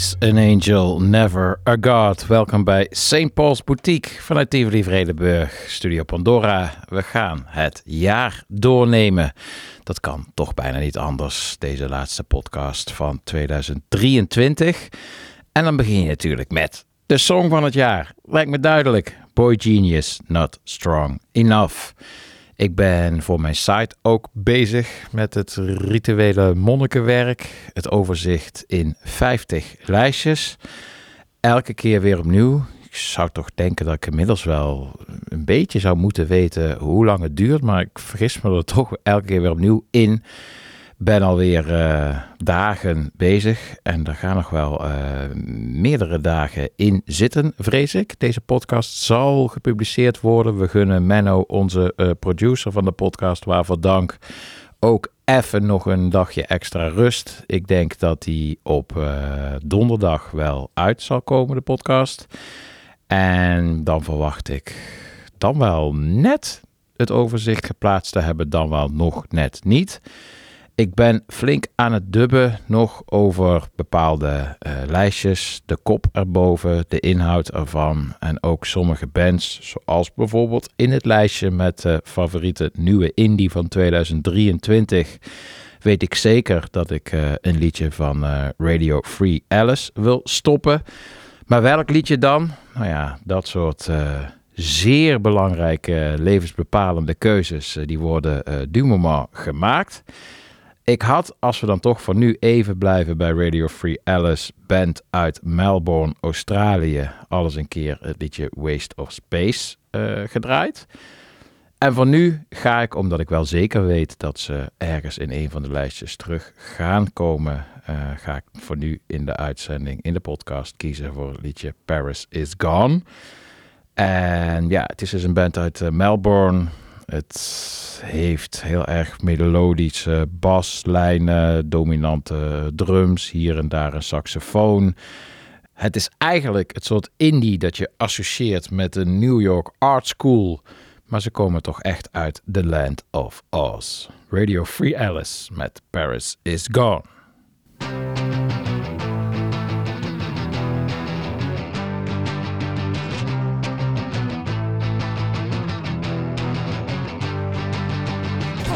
An angel, never a god. Welkom bij St. Paul's Boutique vanuit Tivoli Vredenburg, Studio Pandora. We gaan het jaar doornemen. Dat kan toch bijna niet anders, deze laatste podcast van 2023. En dan begin je natuurlijk met de song van het jaar. Lijkt me duidelijk. Boy Genius, Not Strong Enough. Ik ben voor mijn site ook bezig met het rituele monnikenwerk. Het overzicht in 50 lijstjes. Elke keer weer opnieuw. Ik zou toch denken dat ik inmiddels wel een beetje zou moeten weten hoe lang het duurt. Maar ik vergis me er toch elke keer weer opnieuw in. Ben alweer uh, dagen bezig en er gaan nog wel uh, meerdere dagen in zitten, vrees ik. Deze podcast zal gepubliceerd worden. We gunnen Menno, onze uh, producer van de podcast, waarvoor dank, ook even nog een dagje extra rust. Ik denk dat die op donderdag wel uit zal komen, de podcast. En dan verwacht ik dan wel net het overzicht geplaatst te hebben, dan wel nog net niet. Ik ben flink aan het dubben nog over bepaalde uh, lijstjes, de kop erboven, de inhoud ervan en ook sommige bands, zoals bijvoorbeeld in het lijstje met de favoriete nieuwe indie van 2023 weet ik zeker dat ik uh, een liedje van Radio Free Alice wil stoppen. Maar welk liedje dan? Nou ja, dat soort zeer belangrijke levensbepalende keuzes, die worden du moment gemaakt. Ik had, als we dan toch voor nu even blijven bij Radio Free Alice, band uit Melbourne, Australië, alles een keer het liedje Waste of Space uh, gedraaid. En voor nu ga ik, omdat ik wel zeker weet dat ze ergens in een van de lijstjes terug gaan komen, uh, ga ik voor nu in de uitzending, in de podcast, kiezen voor het liedje Paris is Gone. En ja, het is dus een band uit uh, Melbourne. Het heeft heel erg melodische baslijnen, dominante drums, hier en daar een saxofoon. Het is eigenlijk het soort indie dat je associeert met de New York Art School. Maar ze komen toch echt uit The Land of Oz. Radio Free Alice met Paris is Gone.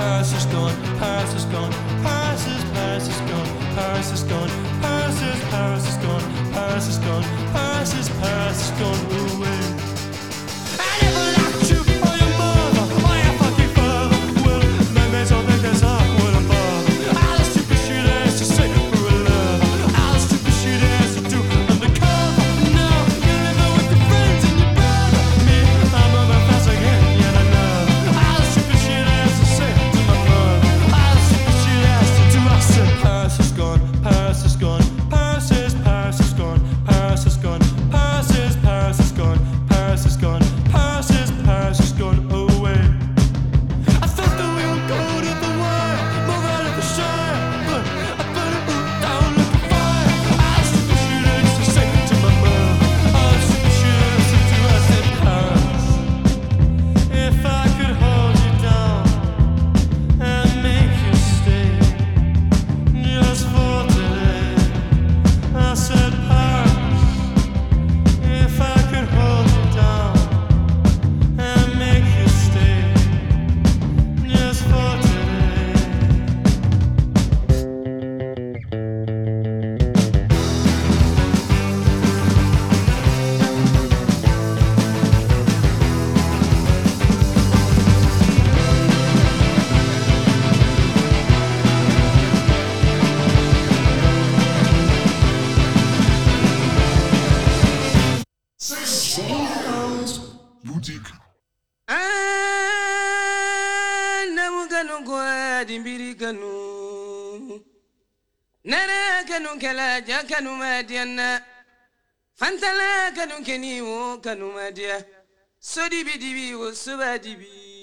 Paris is gone, Paris is gone, Paris is, Paris is gone, Paris is gone, Paris is, Paris is gone, Paris is gone, Paris is, Paris is gone away. I kanu kala ja kanu madiana fantala kanu keni wo kanu madia sodi bidibi wo suba dibi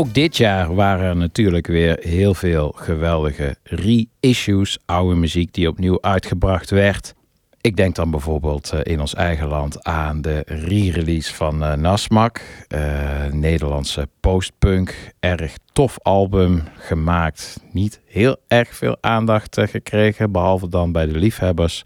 Ook dit jaar waren er natuurlijk weer heel veel geweldige reissues, oude muziek die opnieuw uitgebracht werd. Ik denk dan bijvoorbeeld eh, in ons eigen land aan de re-release van uh, Nasmak, uh, Nederlandse postpunk, erg tof album gemaakt, niet heel erg veel aandacht gekregen, behalve dan bij de liefhebbers.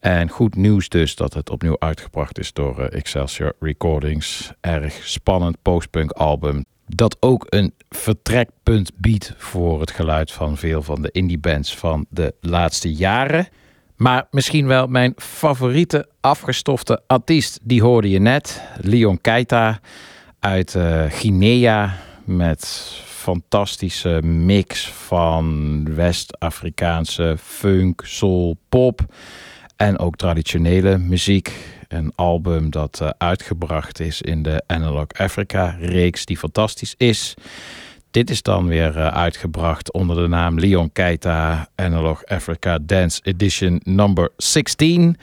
En goed nieuws dus dat het opnieuw uitgebracht is door Excelsior Recordings. Erg spannend postpunk album dat ook een vertrekpunt biedt voor het geluid van veel van de indie bands van de laatste jaren. Maar misschien wel mijn favoriete afgestofte artiest, die hoorde je net. Leon Keita uit uh, Guinea met fantastische mix van West-Afrikaanse funk, soul, pop en ook traditionele muziek. Een album dat uh, uitgebracht is in de Analog Africa reeks, die fantastisch is. Dit is dan weer uh, uitgebracht onder de naam Leon Keita Analog Africa Dance Edition number 16.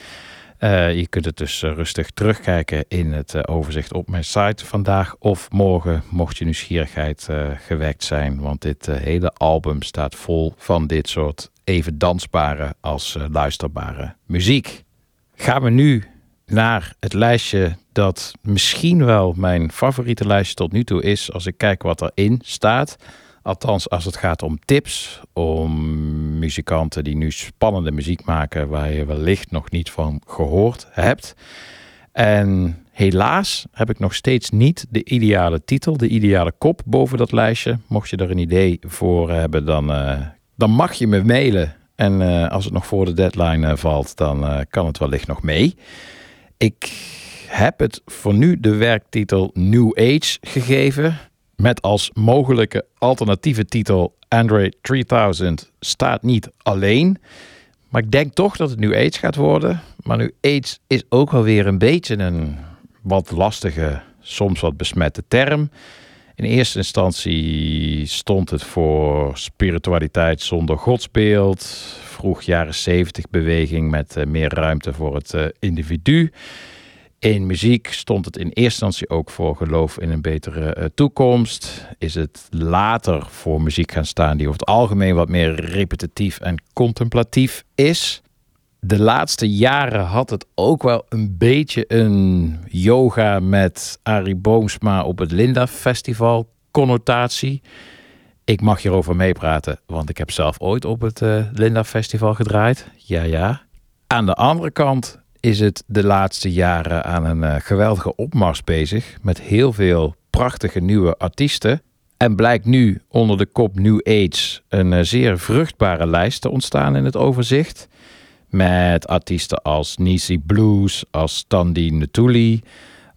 Uh, je kunt het dus rustig terugkijken in het overzicht op mijn site vandaag of morgen, mocht je nieuwsgierigheid gewekt zijn. Want dit hele album staat vol van dit soort even dansbare als luisterbare muziek. Gaan we nu naar het lijstje dat misschien wel mijn favoriete lijstje tot nu toe is als ik kijk wat erin staat. Althans, als het gaat om tips, om muzikanten die nu spannende muziek maken waar je wellicht nog niet van gehoord hebt. En helaas heb ik nog steeds niet de ideale titel, de ideale kop boven dat lijstje. Mocht je er een idee voor hebben, dan, uh, dan mag je me mailen. En uh, als het nog voor de deadline uh, valt, dan kan het wellicht nog mee. Ik heb het voor nu de werktitel New Age gegeven. Met als mogelijke alternatieve titel Android 3000 staat niet alleen. Maar ik denk toch dat het New Age gaat worden. Maar New Age is ook wel weer een beetje een wat lastige, soms wat besmette term. In eerste instantie stond het voor spiritualiteit zonder godsbeeld. Vroeg jaren 70 beweging met uh, meer ruimte voor het uh, individu. In muziek stond het in eerste instantie ook voor geloof in een betere uh, toekomst. Is het later voor muziek gaan staan die over het algemeen wat meer repetitief en contemplatief is. De laatste jaren had het ook wel een beetje een yoga met Arie Boomsma op het Linda Festival connotatie. Ik mag hierover meepraten, want ik heb zelf ooit op het uh, Linda Festival gedraaid. Ja, ja. Aan de andere kant is het de laatste jaren aan een uh, geweldige opmars bezig. Met heel veel prachtige nieuwe artiesten. En blijkt nu onder de kop New Age een uh, zeer vruchtbare lijst te ontstaan in het overzicht. Met artiesten als Nisi Blues, als Standi Natuli,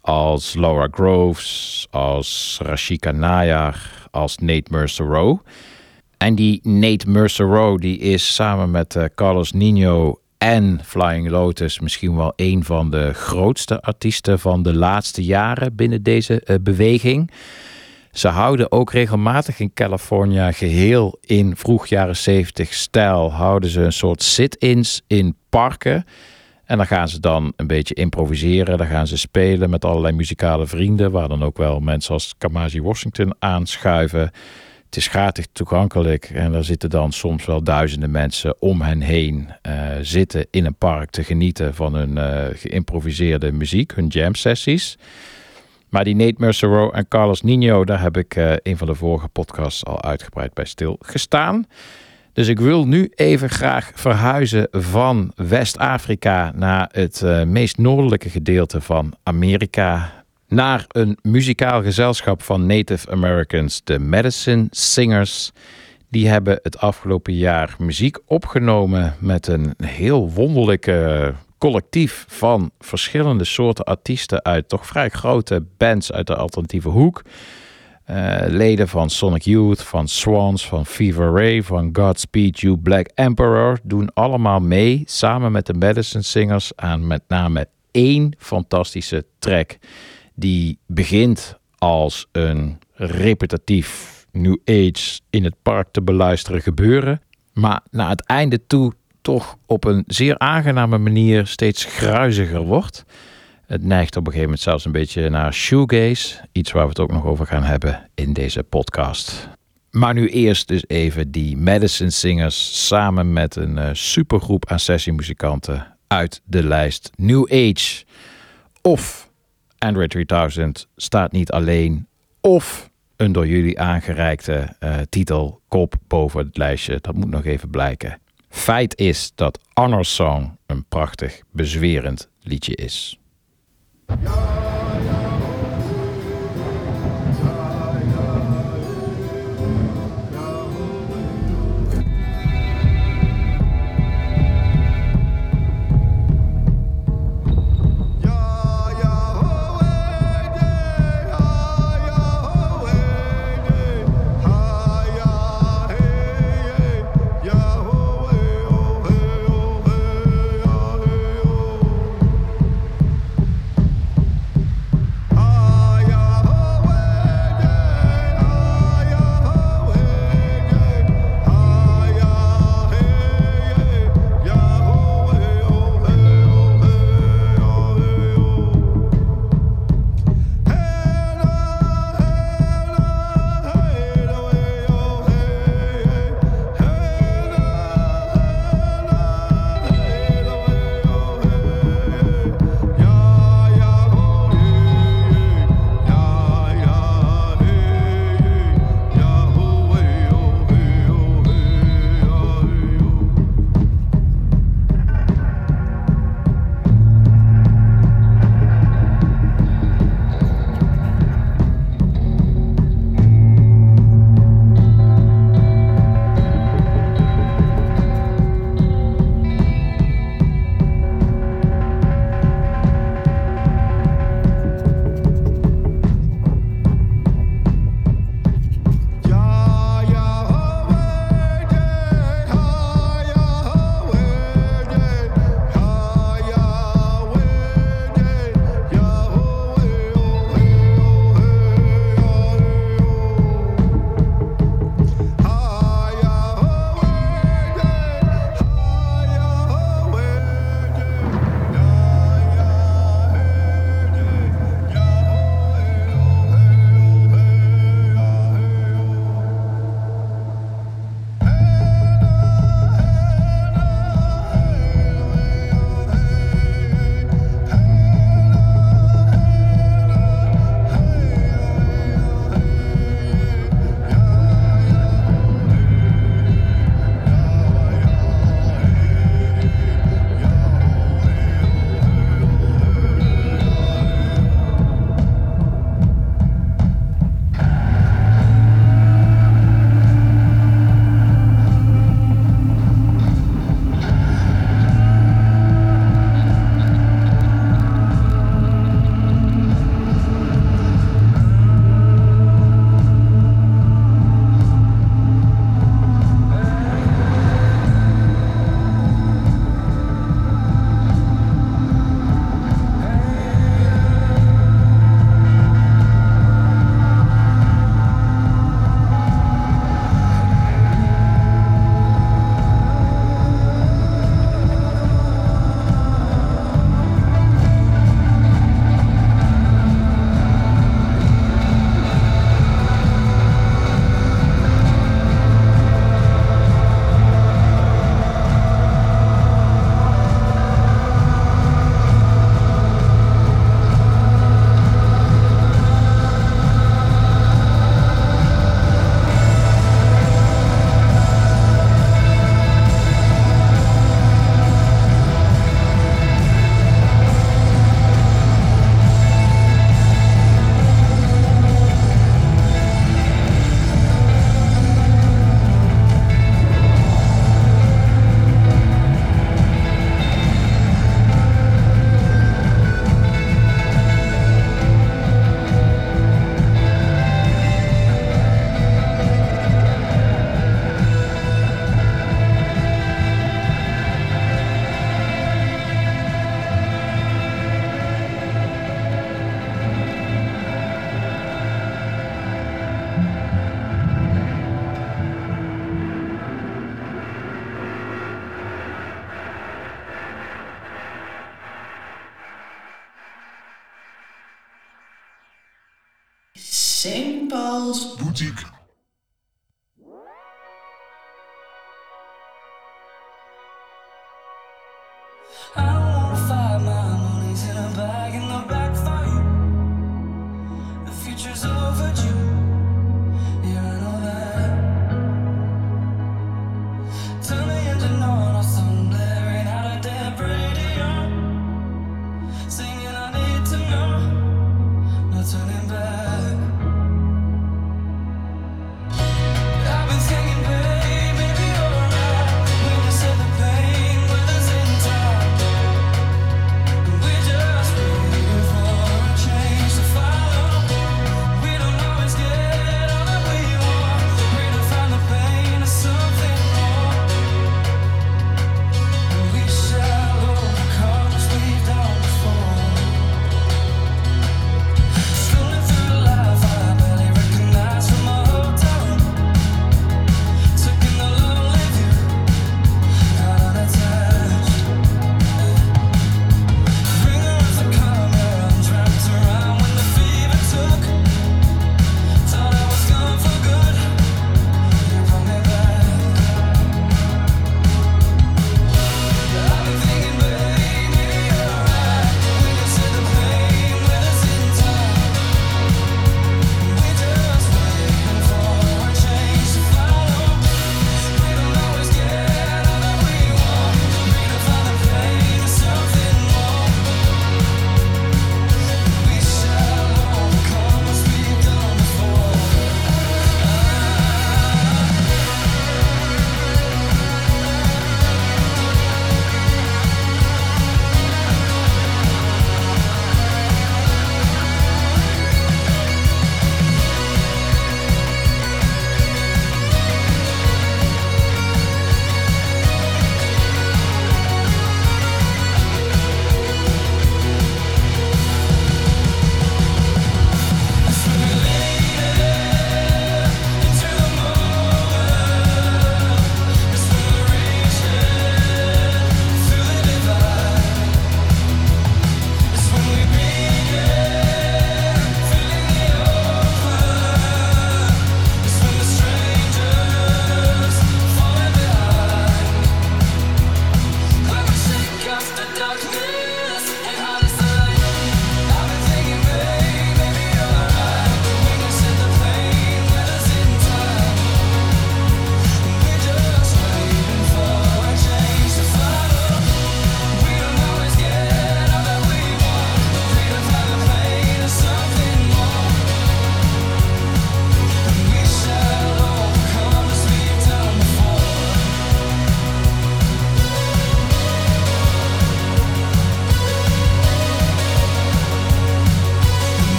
als Laura Groves, als Rashika Nayar, als Nate Mercer En die Nate Mercer die is samen met uh, Carlos Nino en Flying Lotus misschien wel een van de grootste artiesten van de laatste jaren binnen deze uh, beweging. Ze houden ook regelmatig in California geheel in vroeg jaren 70 stijl. Houden ze een soort sit-ins in parken. En dan gaan ze dan een beetje improviseren. Dan gaan ze spelen met allerlei muzikale vrienden. Waar dan ook wel mensen als Kamasi Washington aanschuiven. Het is gratis toegankelijk. En daar zitten dan soms wel duizenden mensen om hen heen. Uh, zitten in een park te genieten van hun uh, geïmproviseerde muziek. Hun jam sessies. Maar die Nate Mercero en Carlos Nino, daar heb ik uh, een van de vorige podcasts al uitgebreid bij stilgestaan. Dus ik wil nu even graag verhuizen van West-Afrika naar het uh, meest noordelijke gedeelte van Amerika. Naar een muzikaal gezelschap van Native Americans, de Medicine Singers. Die hebben het afgelopen jaar muziek opgenomen met een heel wonderlijke collectief van verschillende soorten artiesten uit toch vrij grote bands uit de alternatieve hoek. Uh, leden van Sonic Youth, van Swans, van Fever Ray, van Godspeed You Black Emperor doen allemaal mee samen met de Medicine Singers aan met name één fantastische track. Die begint als een repetitief New Age in het park te beluisteren gebeuren. Maar naar het einde toe toch op een zeer aangename manier steeds gruiziger wordt. Het neigt op een gegeven moment zelfs een beetje naar shoegaze. Iets waar we het ook nog over gaan hebben in deze podcast. Maar nu eerst dus even die Medicine Singers samen met een uh, supergroep aan sessiemuzikanten uit de lijst New Age. Of Android 3000 staat niet alleen. Of een door jullie aangereikte uh, titel kop boven het lijstje. Dat moet nog even blijken. Feit is dat Honor Song een prachtig, bezwerend liedje is.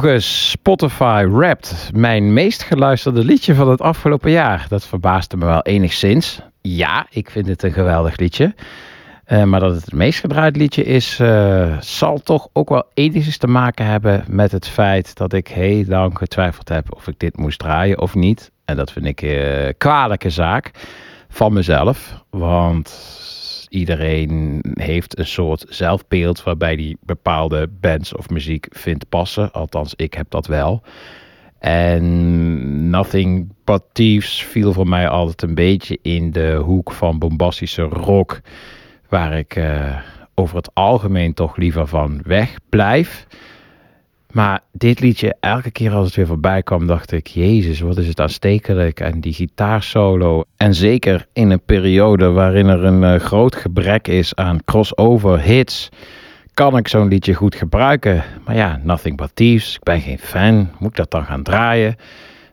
Volgens Spotify Wrapped mijn meest geluisterde liedje van het afgelopen jaar. Dat verbaasde me wel enigszins. Ja, ik vind het een geweldig liedje. Eh, maar dat het het meest gedraaid liedje is, eh, zal toch ook wel enigszins te maken hebben met het feit dat ik heel lang getwijfeld heb of ik dit moest draaien of niet. En dat vind ik een kwalijke zaak van mezelf. Want iedereen heeft een soort zelfbeeld waarbij die bepaalde bands of muziek vindt passen. Althans, ik heb dat wel. En Nothing But Thieves viel voor mij altijd een beetje in de hoek van bombastische rock. Waar ik eh, over het algemeen toch liever van weg blijf. Maar dit liedje, elke keer als het weer voorbij kwam, dacht ik: Jezus, wat is het aanstekelijk. En die gitaarsolo. En zeker in een periode waarin er een eh, groot gebrek is aan crossover hits. Kan ik zo'n liedje goed gebruiken? Maar ja, Nothing But Thieves. Ik ben geen fan. Moet ik dat dan gaan draaien?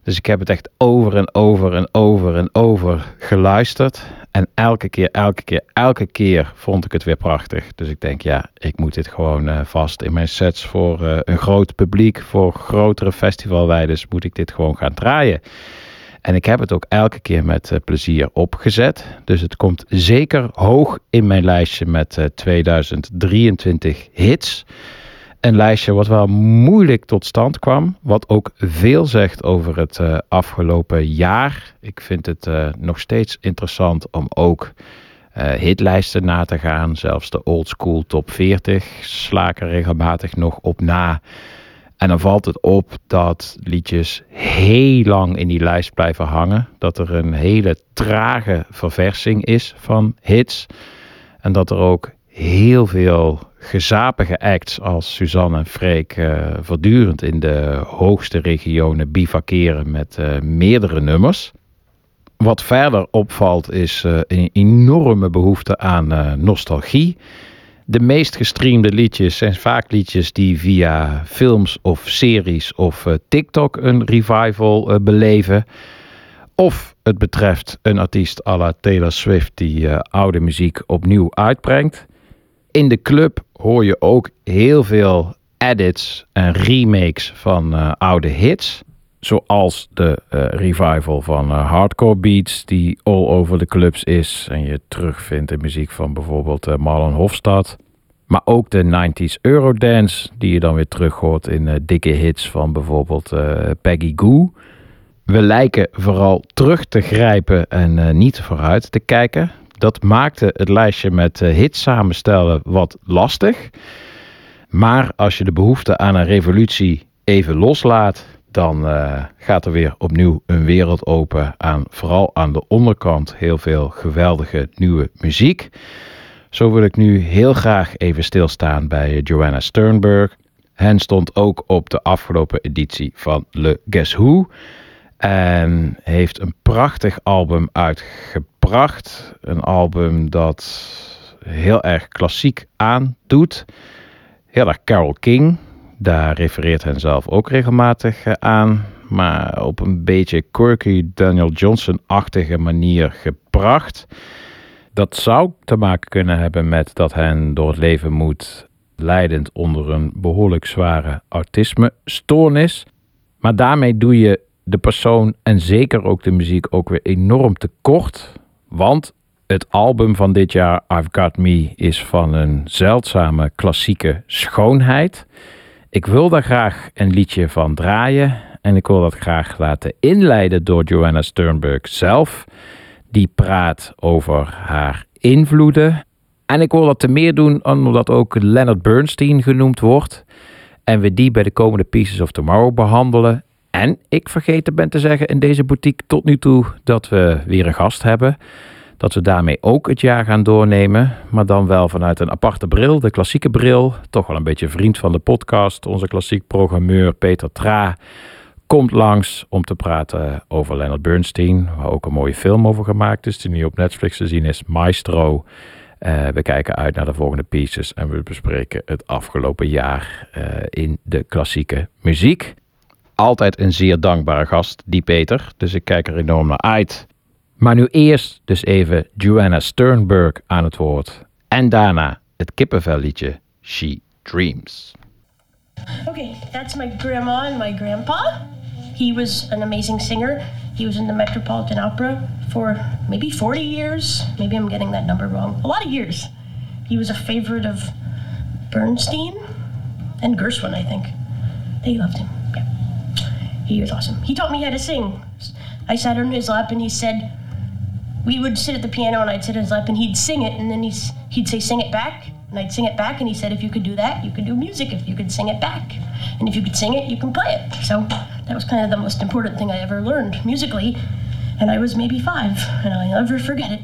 Dus ik heb het echt over en over en over en over geluisterd. En elke keer, elke keer, elke keer vond ik het weer prachtig. Dus ik denk, ja, ik moet dit gewoon eh, vast in mijn sets voor eh, een groot publiek, voor grotere festivalwijders, moet ik dit gewoon gaan draaien. En ik heb het ook elke keer met eh, plezier opgezet. Dus het komt zeker hoog in mijn lijstje met eh, 2023 hits. Een lijstje wat wel moeilijk tot stand kwam. Wat ook veel zegt over het eh, afgelopen jaar. Ik vind het eh, nog steeds interessant om ook eh, hitlijsten na te gaan. Zelfs de old school top 40 sla ik er regelmatig nog op na. En dan valt het op dat liedjes heel lang in die lijst blijven hangen. Dat er een hele trage verversing is van hits. En dat er ook heel veel gezapige acts als Suzanne en Freek eh, voortdurend in de hoogste regionen bivakeren met eh, meerdere nummers. Wat verder opvalt is eh, een enorme behoefte aan nostalgie. De meest gestreamde liedjes zijn vaak liedjes die via films of series of TikTok een revival beleven. Of het betreft een artiest à la Taylor Swift die oude muziek opnieuw uitbrengt. In de club hoor je ook heel veel edits en remakes van eh, oude hits. Zoals de eh, revival van eh, hardcore beats die all over de clubs is. En je terugvindt in muziek van bijvoorbeeld Marlon Hofstad. Maar ook de 90s Eurodance die je dan weer terug hoort in dikke hits van bijvoorbeeld Peggy Goo. We lijken vooral terug te grijpen en niet vooruit te kijken. Dat maakte het lijstje met eh, hits samenstellen wat lastig. Maar als je de behoefte aan een revolutie even loslaat, dan eh, gaat er weer opnieuw een wereld open aan vooral aan de onderkant heel veel geweldige nieuwe muziek. Zo wil ik nu heel graag even stilstaan bij Joanna Sternberg. Hen stond ook op de afgelopen editie van Le Guess Who. En heeft een prachtig album uitgebracht. Een album dat heel erg klassiek aandoet. Heel erg Carole King. Daar refereert hen zelf ook regelmatig eh, aan. Maar op een beetje quirky Daniel Johnson-achtige manier gebracht. Dat zou te maken kunnen hebben met dat hen door het leven moet leidend onder een behoorlijk zware autisme-stoornis. Maar daarmee doe je de persoon en zeker ook de muziek ook weer enorm tekort. Want het album van dit jaar, I've Got Me, is van een zeldzame klassieke schoonheid. Ik wil daar graag een liedje van draaien. En ik wil dat graag laten inleiden door Joanna Sternberg zelf. Die praat over haar invloeden. En ik wil dat te meer doen omdat ook Leonard Bernstein genoemd wordt. En we die bij de komende Pieces of Tomorrow behandelen. En ik vergeten ben te zeggen in deze boutique tot nu toe dat we weer een gast hebben. Dat we daarmee ook het jaar gaan doornemen. Maar dan wel vanuit een aparte bril, de klassieke bril. Toch wel een beetje vriend van de podcast. Onze klassiek programmeur Peter Tra komt langs om te praten over Leonard Bernstein. Waar ook een mooie film over gemaakt is, die nu op Netflix te zien is. Maestro. Uh, we kijken uit naar de volgende pieces en we bespreken het afgelopen jaar uh, in de klassieke muziek. Altijd een zeer dankbare gast, die Peter. Dus ik kijk er enorm naar uit. Maar nu eerst dus even Joanna Sternberg aan het woord. En daarna het kippenvelliedje She Dreams. Okay, that's my grandma and my grandpa. He was an amazing singer. He was in the Metropolitan Opera for maybe 40 years. Maybe I'm getting that number wrong. A lot of years. He was a favorite of Bernstein and Gershwin, I think. They loved him. He was awesome. He taught me how to sing. I sat on his lap and he said, we would sit at the piano and I'd sit on his lap and he'd sing it and then he's, he'd say, sing it back. And I'd sing it back and he said, if you could do that, you could do music. If you could sing it back. And if you could sing it, you can play it. So that was kind of the most important thing I ever learned musically. And I was maybe five and I'll never forget it.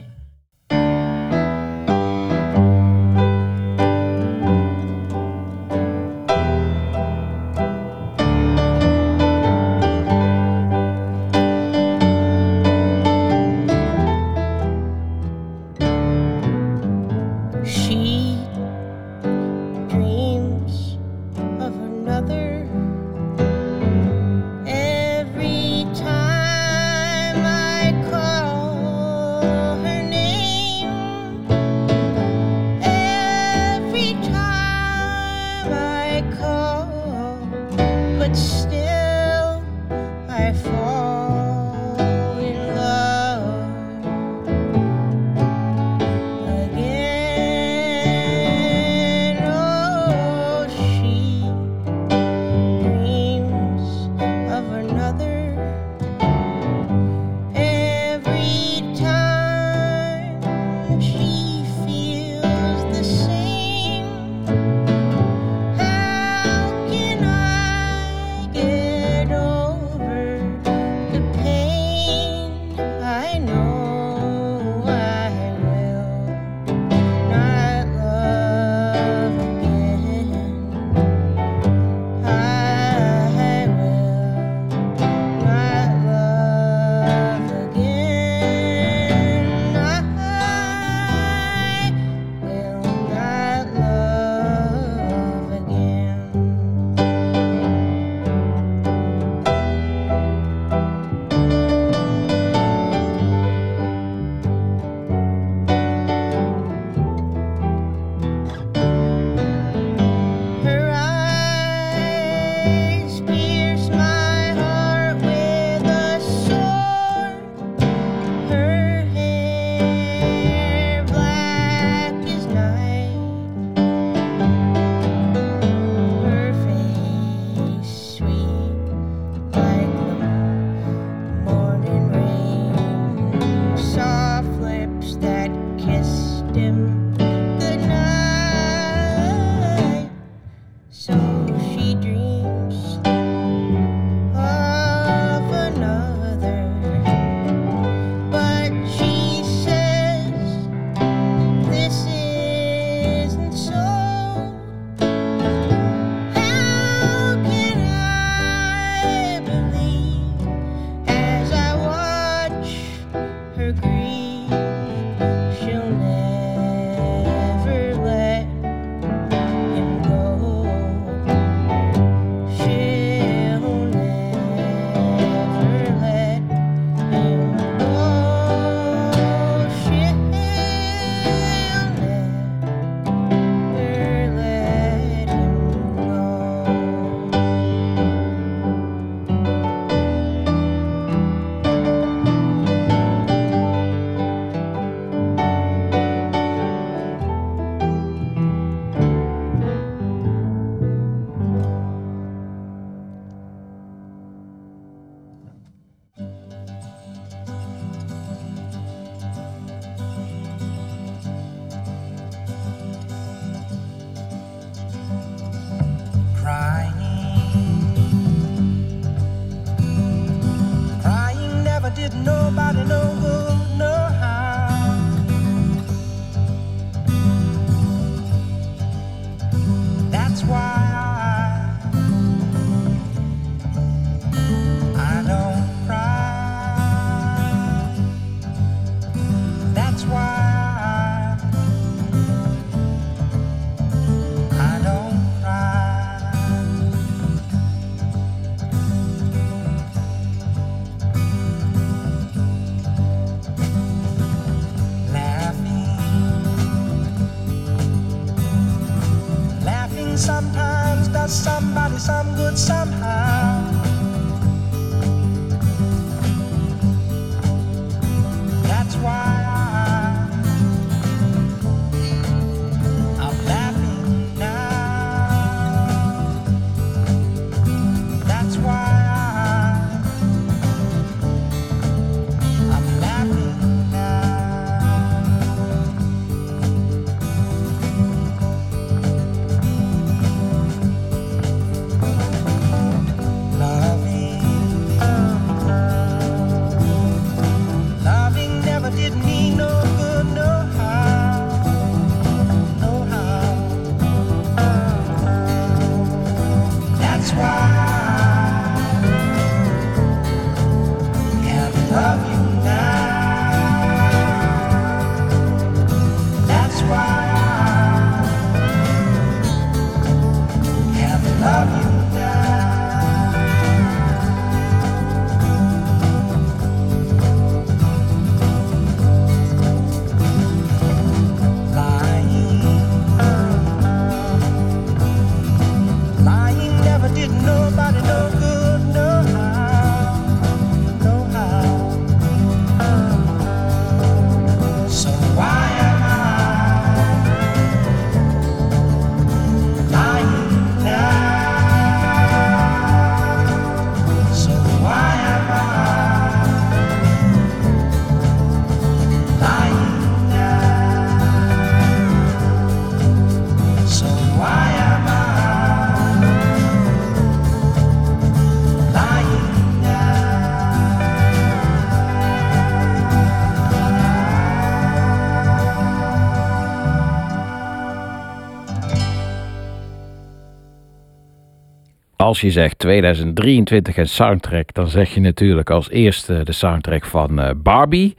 Als je zegt 2023 en soundtrack, dan zeg je natuurlijk als eerste de soundtrack van eh, Barbie.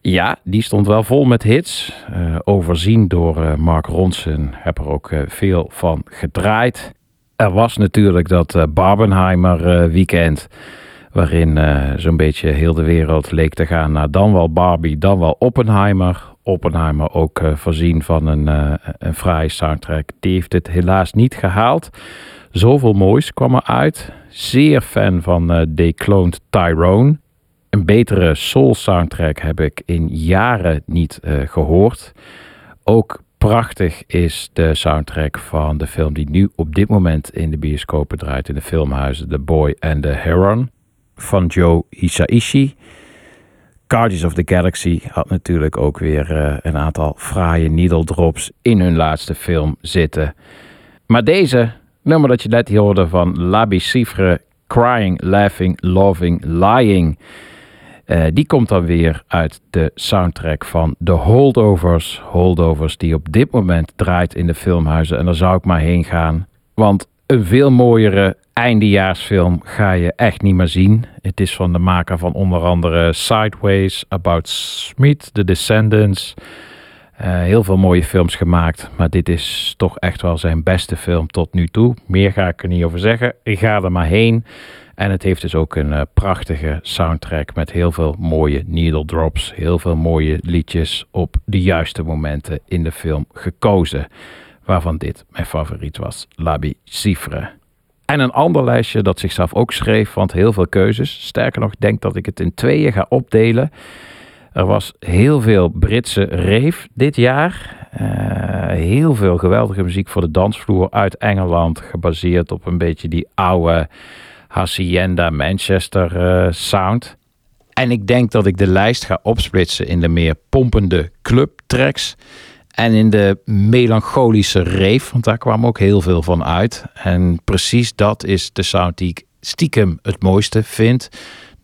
Ja, die stond wel vol met hits. eh, overzien door eh, Mark Ronson. Heb er ook veel van gedraaid. Er was natuurlijk dat Barbenheimer weekend. Waarin zo'n beetje heel de wereld leek te gaan naar dan wel Barbie, dan wel Oppenheimer. Oppenheimer ook voorzien van een, een fraaie soundtrack. Die heeft het helaas niet gehaald. Zoveel moois kwam eruit. Zeer fan van Decloned Tyrone. Een betere soul soundtrack heb ik in jaren niet eh, gehoord. Ook prachtig is de soundtrack van de film die nu op dit moment in de bioscopen draait in de filmhuizen. The Boy and the Heron van Joe Hisaishi. Guardians of the Galaxy had natuurlijk ook weer eh, een aantal fraaie needle drops in hun laatste film zitten. Maar deze nummer dat je net hoorde van Labi Cifre, Crying, Laughing, Loving, Lying. eh, die komt dan weer uit de soundtrack van The Holdovers. Holdovers die op dit moment draait in de filmhuizen. En daar zou ik maar heen gaan. Want een veel mooiere eindejaarsfilm ga je echt niet meer zien. Het is van de maker van onder andere Sideways, About Smith, The Descendants. Eh, heel veel mooie films gemaakt, maar dit is toch echt wel zijn beste film tot nu toe. Meer ga ik er niet over zeggen. Ik ga er maar heen. En het heeft dus ook een eh, prachtige soundtrack met heel veel mooie needle drops. Heel veel mooie liedjes op de juiste momenten in de film gekozen. Waarvan dit mijn favoriet was, Labi Cifre. En een ander lijstje dat zichzelf ook schreef, want heel veel keuzes. Sterker nog, denk dat ik het in tweeën ga opdelen. Er was heel veel Britse rave dit jaar. Eh, heel veel geweldige muziek voor de dansvloer uit Engeland. Gebaseerd op een beetje die oude Hacienda Manchester eh, sound. En ik denk dat ik de lijst ga opsplitsen in de meer pompende clubtracks. En in de melancholische rave, want daar kwam ook heel veel van uit. En precies dat is de sound die ik stiekem het mooiste vind.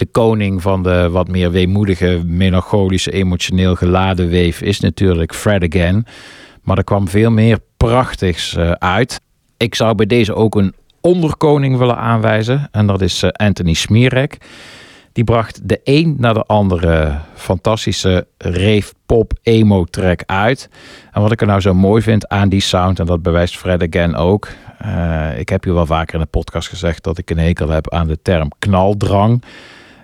De koning van de wat meer weemoedige, melancholische, emotioneel geladen wave is natuurlijk Fred Again. Maar er kwam veel meer prachtigs eh, uit. Ik zou bij deze ook een onderkoning willen aanwijzen. En dat is eh, Anthony Smirek. Die bracht de een na de andere fantastische rave pop emo track uit. En wat ik er nou zo mooi vind aan die sound, en dat bewijst Fred Again ook. eh, ik heb hier wel vaker in de podcast gezegd dat ik een hekel heb aan de term knaldrang.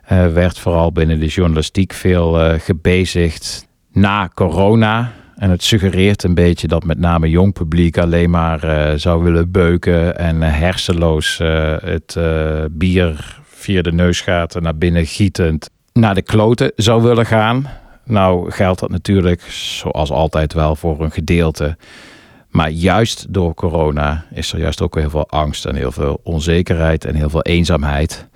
Eh, werd vooral binnen de journalistiek veel eh, gebezigd na corona. En het suggereert een beetje dat met name jong publiek alleen maar eh, zou willen beuken en hersenloos het bier via de neusgaten naar binnen gietend naar de kloten zou willen gaan. Nou geldt dat natuurlijk zoals altijd wel voor een gedeelte. Maar juist door corona is er juist ook heel veel angst en heel veel onzekerheid en heel veel eenzaamheid.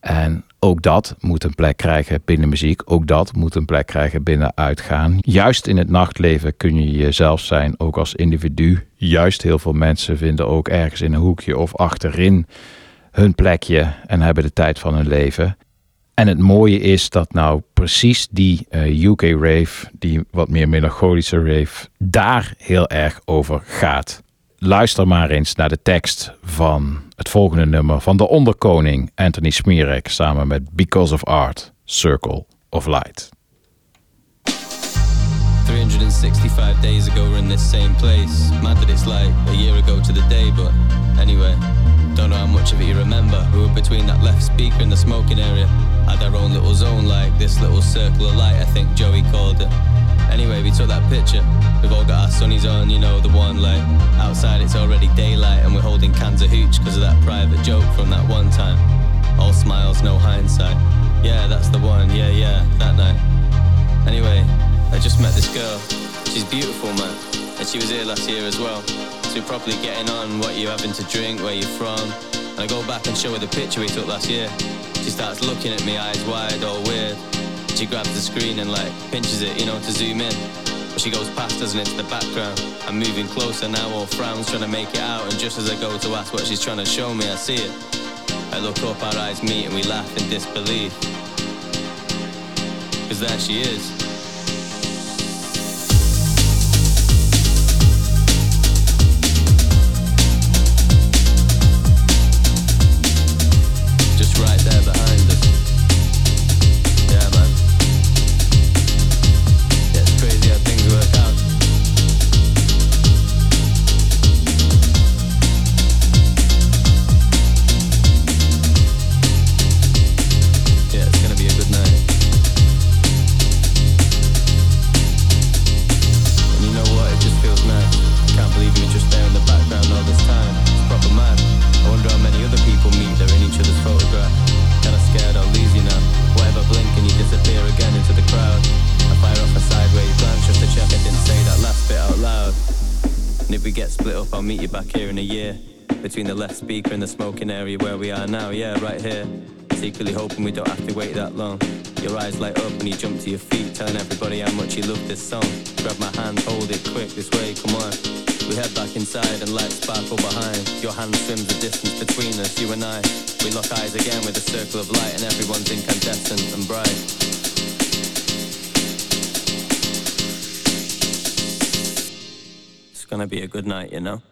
En ook dat moet een plek krijgen binnen muziek. Ook dat moet een plek krijgen binnen uitgaan. Juist in het nachtleven kun je jezelf zijn, ook als individu. Juist heel veel mensen vinden ook ergens in een hoekje of achterin hun plekje en hebben de tijd van hun leven. En het mooie is dat nou precies die eh, UK rave, die wat meer melancholische rave, daar heel erg over gaat. Luister maar eens naar de tekst van het volgende nummer van de onderkoning Anthony Smirek samen met Because of Art, Circle of Light. 365 days ago we're in this same place. Mad that it's like a year ago to the day, but anyway, don't know how much of it you remember. We were between that left speaker and the smoking area. Had our own little zone, like this little circle of light, I think Joey called it. Anyway, we took that picture. We've all got our sunnies on, you know, the one like outside it's already daylight and we're holding cans of hooch because of that private joke from that one time. All smiles, no hindsight. Yeah, that's the one, yeah, yeah, that night. Anyway, I just met this girl. She's beautiful, man. And she was here last year as well. So we're properly getting on what you're having to drink, where you're from. And I go back and show her the picture we took last year. She starts looking at me, eyes wide, all weird. She grabs the screen and like pinches it, you know, to zoom in. But she goes past us and into the background. I'm moving closer now, all frowns, trying to make it out. And just as I go to ask what she's trying to show me, I see it. I look up, our eyes meet, and we laugh in disbelief. Cause there she is. right there. split up, I'll meet you back here in a year. Between the left speaker and the smoking area where we are now, yeah, right here. Secretly hoping we don't have to wait that long. Your eyes light up and you jump to your feet, telling everybody how much you love this song. Grab my hand, hold it quick, this way, come on. We head back inside and lights sparkle behind. Your hand swims the distance between us, you and I. We lock eyes again with a circle of light and everyone's incandescent and bright. going to be a good night, you know?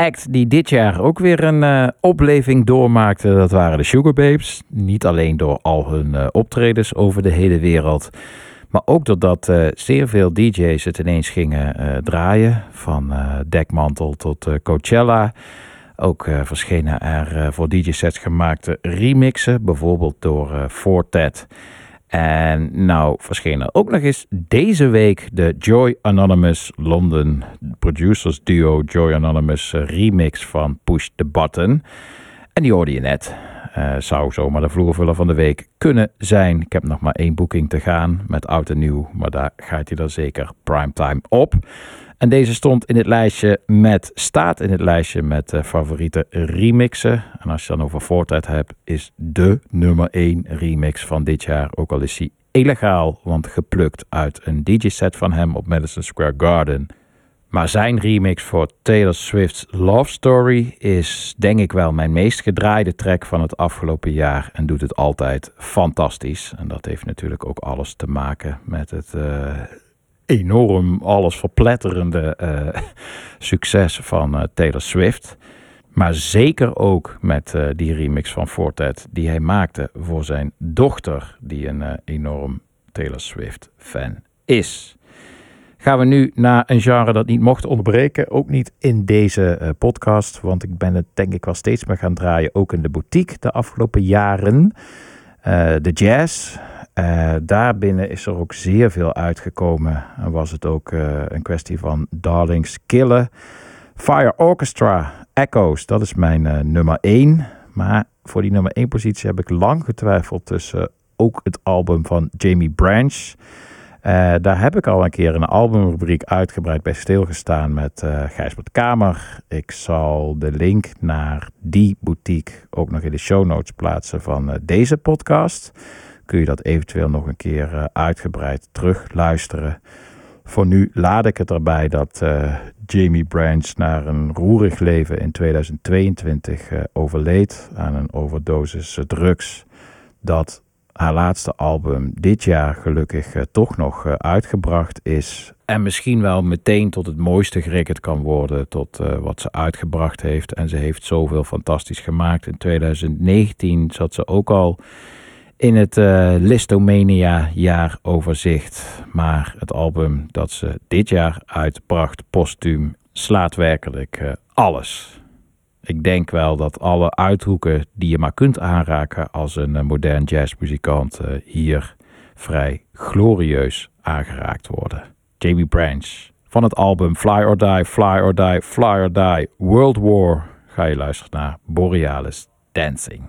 Act die dit jaar ook weer een eh, opleving doormaakte, dat waren de Sugar Babes. Niet alleen door al hun eh, optredens over de hele wereld, maar ook doordat eh, zeer veel DJ's het ineens gingen draaien. Van Dekmantel tot Coachella. Ook verschenen er voor DJ-sets gemaakte remixen, bijvoorbeeld door Fortet. En nou verscheen er ook nog eens deze week de Joy Anonymous London producers duo Joy Anonymous remix van Push the Button. En die hoorde je net. Eh, zou zomaar de vloervuller van de week kunnen zijn. Ik heb nog maar één boeking te gaan met oud en nieuw, maar daar gaat hij dan zeker primetime op. En deze stond in het lijstje met, staat in het lijstje met eh, favoriete remixen. En als je dan over Fortnite hebt, is de nummer 1 remix van dit jaar. Ook al is hij illegaal, want geplukt uit een DJ-set van hem op Madison Square Garden. Maar zijn remix voor Taylor Swift's Love Story is denk ik wel mijn meest gedraaide track van het afgelopen jaar. En doet het altijd fantastisch. En dat heeft natuurlijk ook alles te maken met het eh, enorm alles verpletterende eh, succes van eh, Taylor Swift. Maar zeker ook met eh, die remix van Fortet die hij maakte voor zijn dochter, die een enorm Taylor Swift fan is. Gaan we nu naar een genre dat niet mocht ontbreken, ook niet in deze podcast, want ik ben het denk ik wel steeds meer gaan draaien, ook in de boutique de afgelopen jaren. De jazz, eh, daarbinnen is er ook zeer veel uitgekomen. En was het ook eh, een kwestie van Darlings Killen. Fire Orchestra, Echoes, dat is mijn eh, nummer 1. Maar voor die nummer 1 positie heb ik lang getwijfeld tussen ook het album van Jamie Branch. Daar heb ik al een keer een albumrubriek uitgebreid bij stilgestaan met Gijsbert Kamer. Ik zal de link naar die boutique ook nog in de show notes plaatsen van deze podcast. Kun je dat eventueel nog een keer eh, uitgebreid terug luisteren. Voor nu laat ik het erbij dat eh, Jamie Branch na een roerig leven in 2022 eh, overleed aan een overdosis drugs. Dat haar laatste album dit jaar gelukkig toch nog uitgebracht is. En misschien wel meteen tot het mooiste gerekend kan worden tot wat ze uitgebracht heeft. En ze heeft zoveel fantastisch gemaakt. In 2019 zat ze ook al in het eh, Listomania jaaroverzicht. Maar het album dat ze dit jaar uitbracht, postuum, slaat werkelijk eh, alles. Ik denk wel dat alle uithoeken die je maar kunt aanraken als een eh, modern jazzmuzikant hier vrij glorieus aangeraakt worden. Jamie Branch van het album Fly or Die, Fly or Die, Fly or Die, World War. Ga je luisteren naar Borealis Dancing.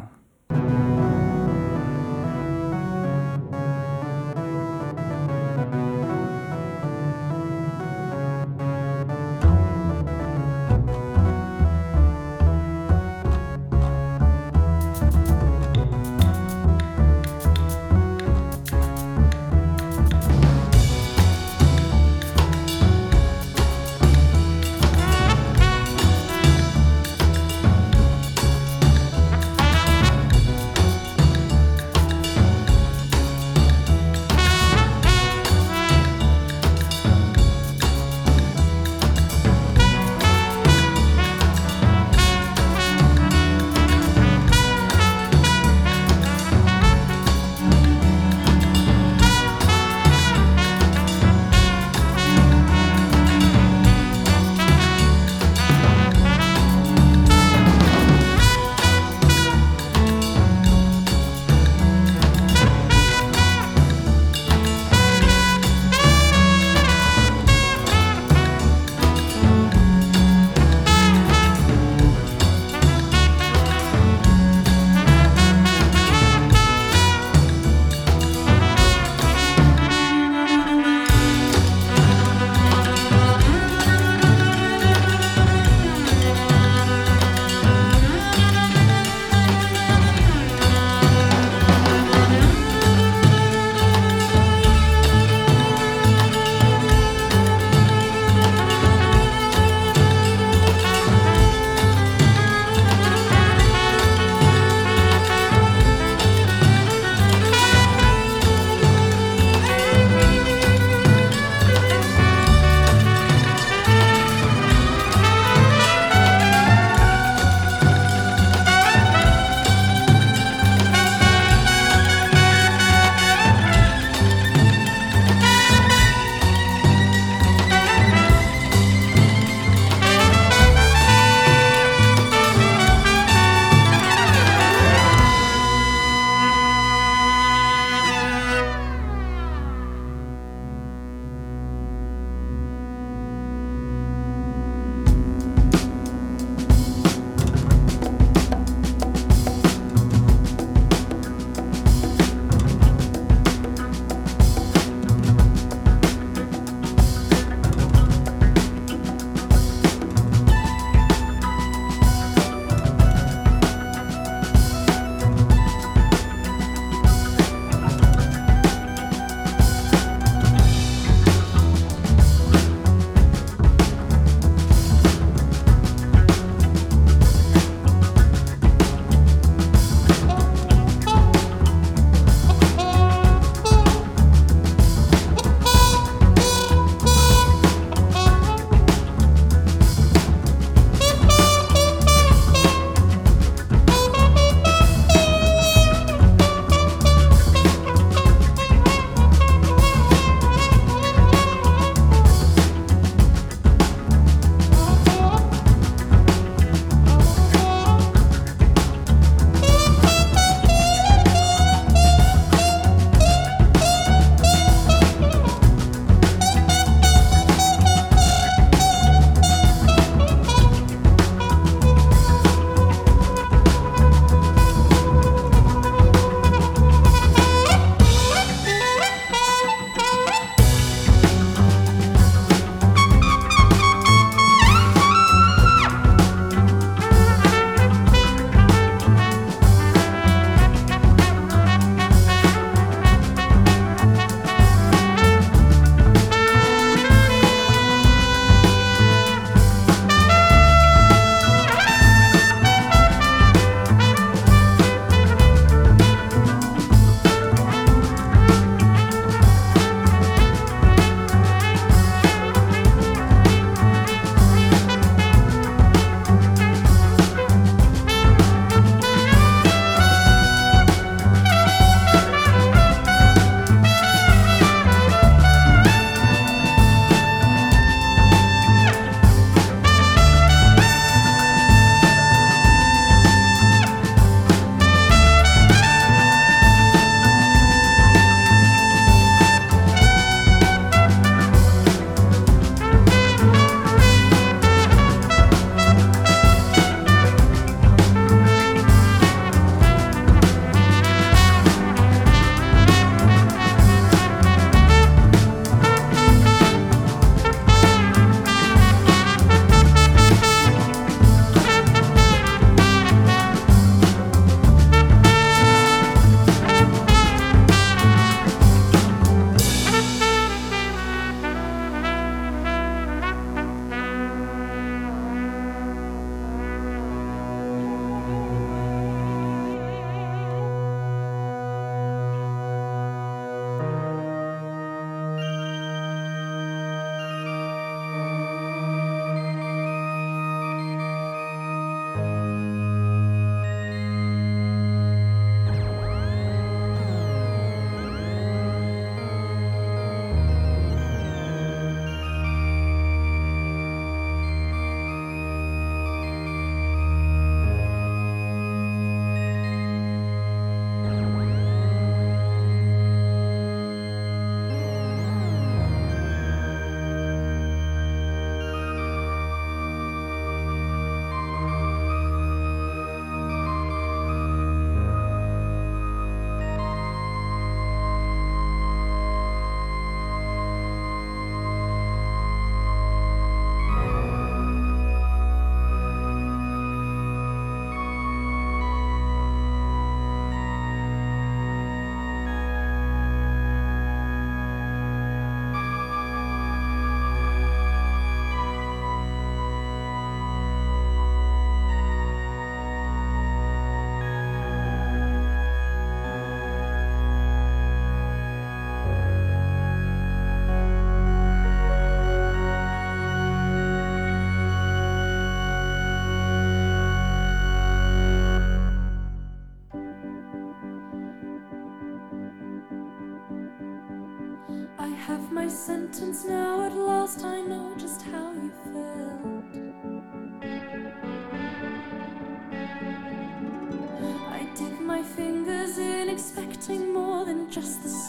Just the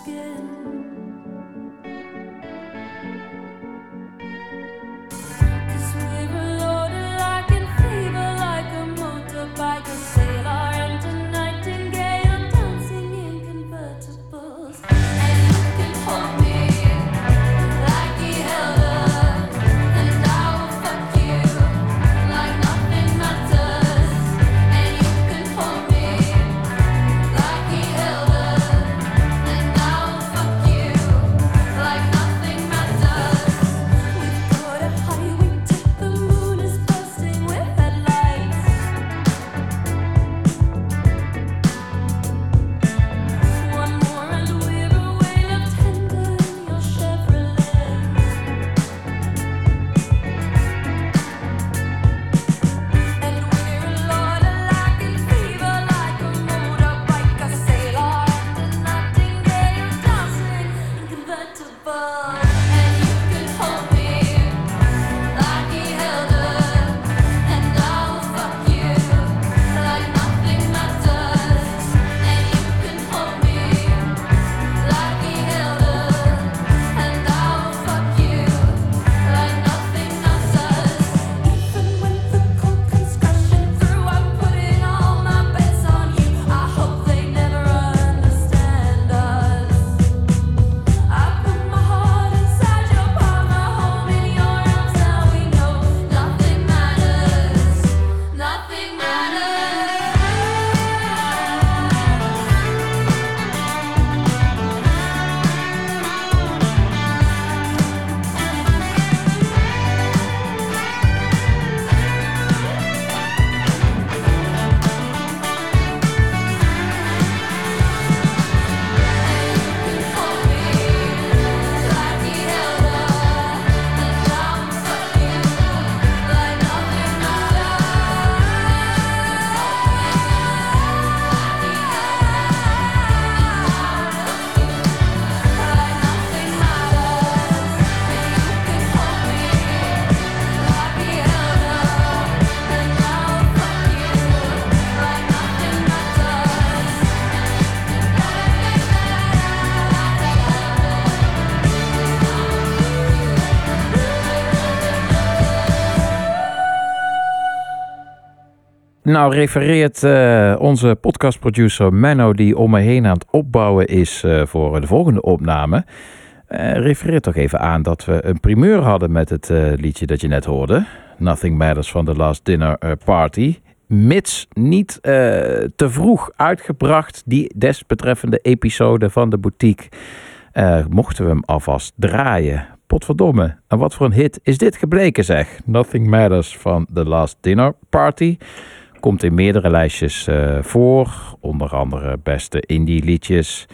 Nou refereert eh, onze podcastproducer Menno, die om me heen aan het opbouwen is eh, voor de volgende opname. eh, refereert toch even aan dat we een primeur hadden met het liedje dat je net hoorde. Nothing Matters van The Last Dinner Party. Mits niet te vroeg uitgebracht, die desbetreffende episode van de boutique. mochten we hem alvast draaien. Potverdomme, en wat voor een hit is dit gebleken zeg. Nothing Matters van The Last Dinner Party. Komt in meerdere lijstjes eh, voor. Onder andere beste indie liedjes.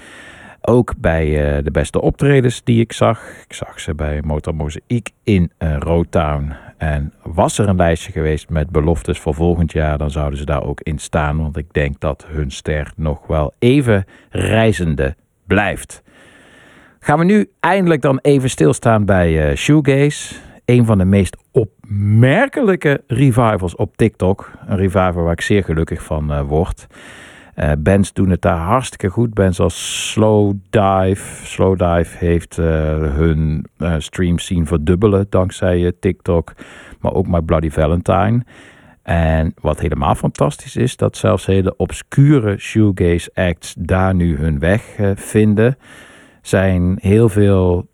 Ook bij eh, de beste optredens die ik zag. Ik zag ze bij Motor Mozaïek in eh Roadtown. En was er een lijstje geweest met beloftes voor volgend jaar, dan zouden ze daar ook in staan. Want ik denk dat hun ster nog wel even reizende blijft. Gaan we nu eindelijk dan even stilstaan bij eh Shoegaze. Een van de meest opmerkelijke revivals op TikTok. Een revival waar ik zeer gelukkig van eh, word. Eh, bands doen het daar hartstikke goed. Bands als Slow Dive. Slow Dive heeft eh, hun streams zien verdubbelen dankzij TikTok. Maar ook My Bloody Valentine. En wat helemaal fantastisch is, dat zelfs hele obscure shoegaze acts daar nu hun weg vinden. Zijn heel veel,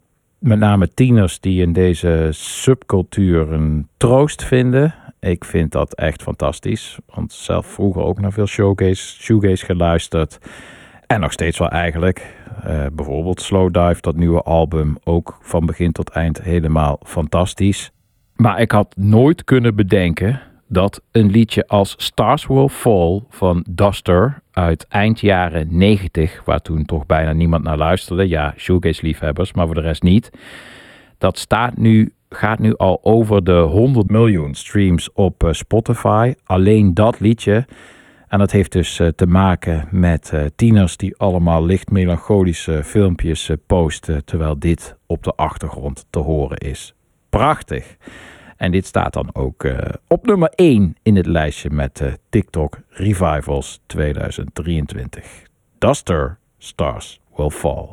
met name tieners, die in deze subcultuur een troost vinden. Ik vind dat echt fantastisch. Want zelf vroeger ook naar veel showgaze, shoegaze geluisterd. En nog steeds wel eigenlijk. Eh, bijvoorbeeld Slow Dive, dat nieuwe album, ook van begin tot eind helemaal fantastisch. Maar ik had nooit kunnen bedenken dat een liedje als Stars Will Fall van Duster uit eind jaren 90, waar toen toch bijna niemand naar luisterde, ja, shoegaze liefhebbers, maar voor de rest niet, dat staat nu, gaat nu al over de 100 miljoen streams op eh, Spotify. Alleen dat liedje. En dat heeft dus eh, te maken met eh, tieners die allemaal licht melancholische filmpjes posten, terwijl dit op de achtergrond te horen is. Prachtig. En dit staat dan ook eh, op nummer 1 in het lijstje met eh, TikTok Revivals 2023. Duster Stars Will Fall.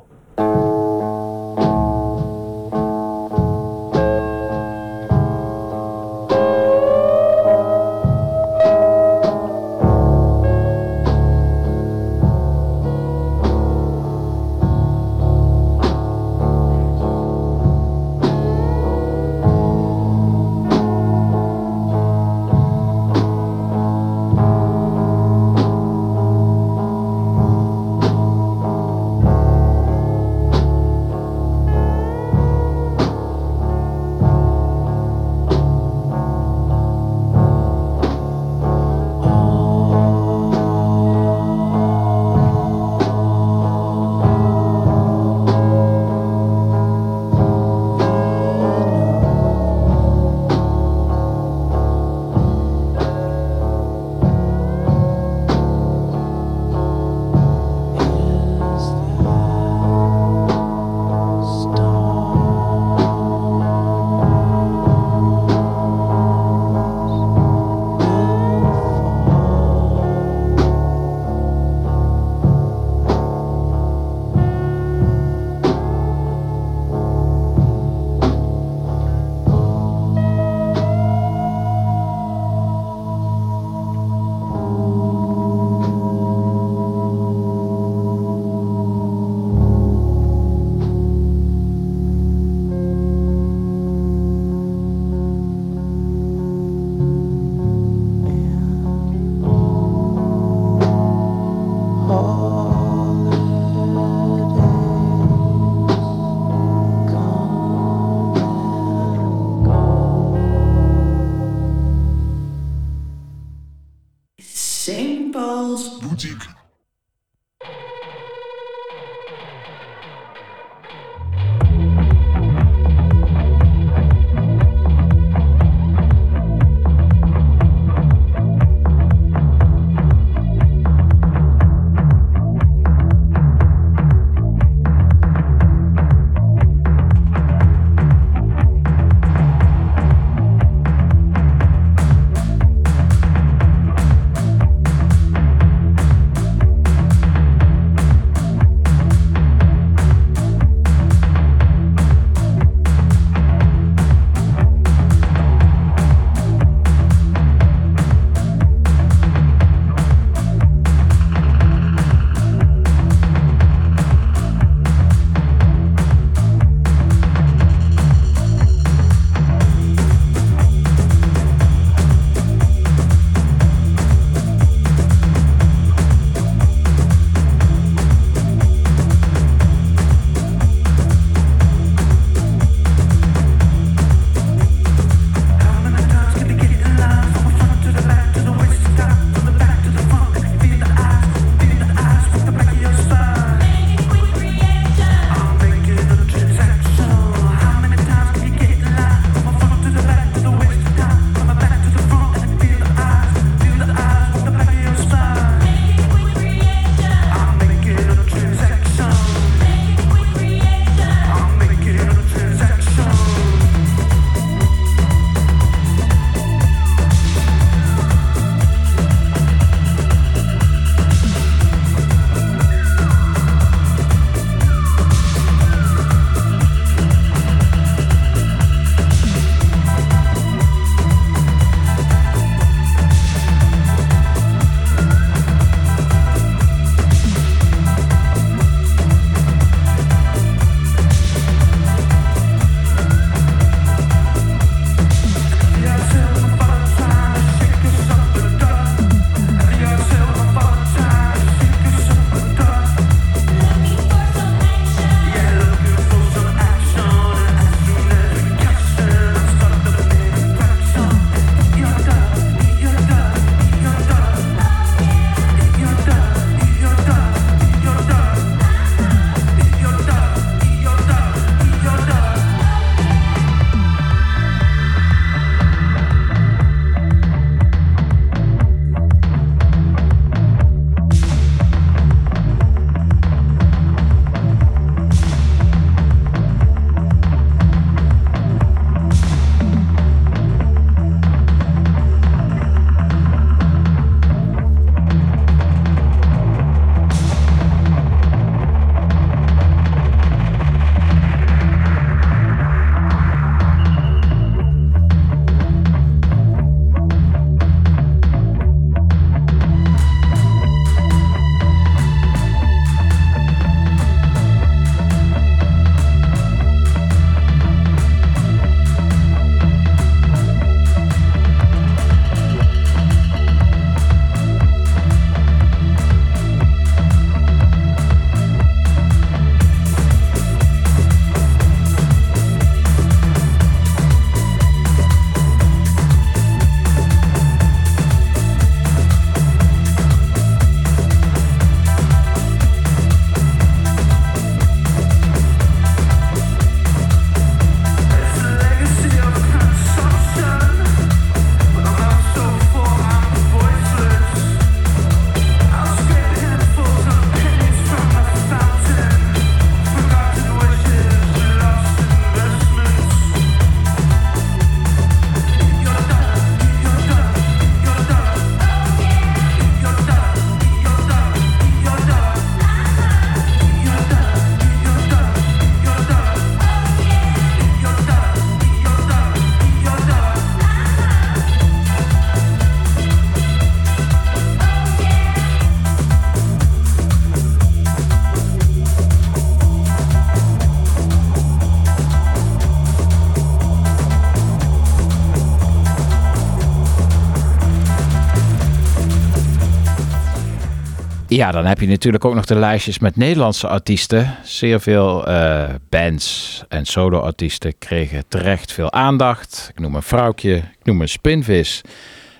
Ja, dan heb je natuurlijk ook nog de lijstjes met Nederlandse artiesten. Zeer veel eh, bands en solo-artiesten kregen terecht veel aandacht. Ik noem een vrouwtje, ik noem een spinvis.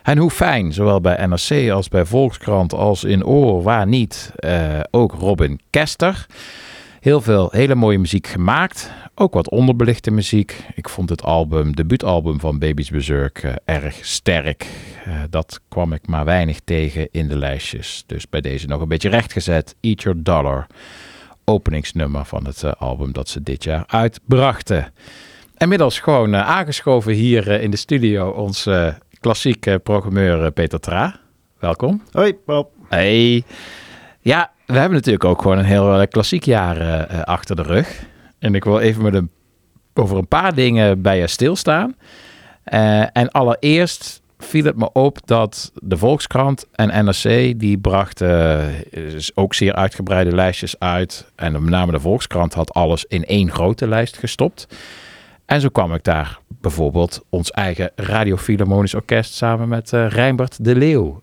En hoe fijn, zowel bij NRC als bij Volkskrant als in Oor, waar niet, eh, ook Robin Kester. Heel veel hele mooie muziek gemaakt. Ook wat onderbelichte muziek. Ik vond het album, debuutalbum van Baby's Berserk eh, erg sterk. Eh, dat kwam ik maar weinig tegen in de lijstjes. Dus bij deze nog een beetje rechtgezet. Eat Your Dollar. Openingsnummer van het eh, album dat ze dit jaar uitbrachten. Inmiddels gewoon aangeschoven hier in de studio ons eh, klassieke programmeur Peter Tra. Welkom. Hoi, Bob. Hey. Ja, we hebben natuurlijk ook gewoon een heel klassiek jaar achter de rug. En ik wil even met een, over een paar dingen bij je stilstaan. Eh, en allereerst viel het me op dat de Volkskrant en NRC... die brachten eh, ook zeer uitgebreide lijstjes uit. En met name de Volkskrant had alles in één grote lijst gestopt. En zo kwam ik daar bijvoorbeeld ons eigen Radio Philharmonisch Orkest... samen met eh Rijnbert de Leeuw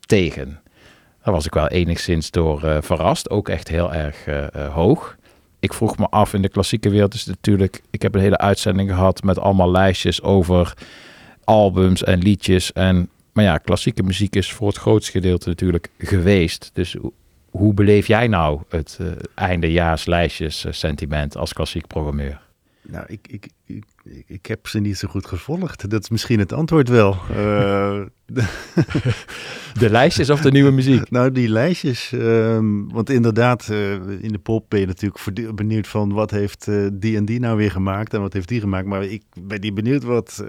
tegen. Daar was ik wel enigszins door verrast. Ook echt heel erg hoog. Ik vroeg me af, in de klassieke wereld is het natuurlijk... Ik heb een hele uitzending gehad met allemaal lijstjes over albums en liedjes. En, maar ja, klassieke muziek is voor het grootste gedeelte natuurlijk geweest. Dus hoe- beleef jij nou het eh eindejaarslijstjes eh, sentiment als klassiek programmeur? Nou, ik, ik, ik- ik heb ze niet zo goed gevolgd. Dat is misschien het antwoord wel. Eh, De lijstjes of de nieuwe muziek? nou, die lijstjes. ehm, want inderdaad, eh, in de pop ben je natuurlijk benieuwd van wat heeft eh, die en die nou weer gemaakt en wat heeft die gemaakt. Maar ik ben niet benieuwd wat.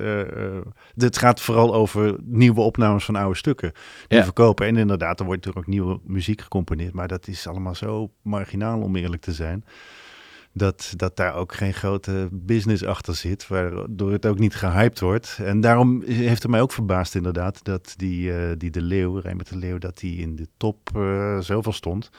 het gaat vooral over nieuwe opnames van oude stukken die Ja. verkopen. En inderdaad, er wordt natuurlijk ook nieuwe muziek gecomponeerd. Maar dat is allemaal zo marginaal om eerlijk te zijn. Dat, dat daar ook geen grote business achter zit, waardoor het ook niet gehyped wordt. En daarom heeft het mij ook verbaasd inderdaad dat die, eh, die de Leeuw, Rijnbert de Leeuw, dat die in de top eh, zoveel stond.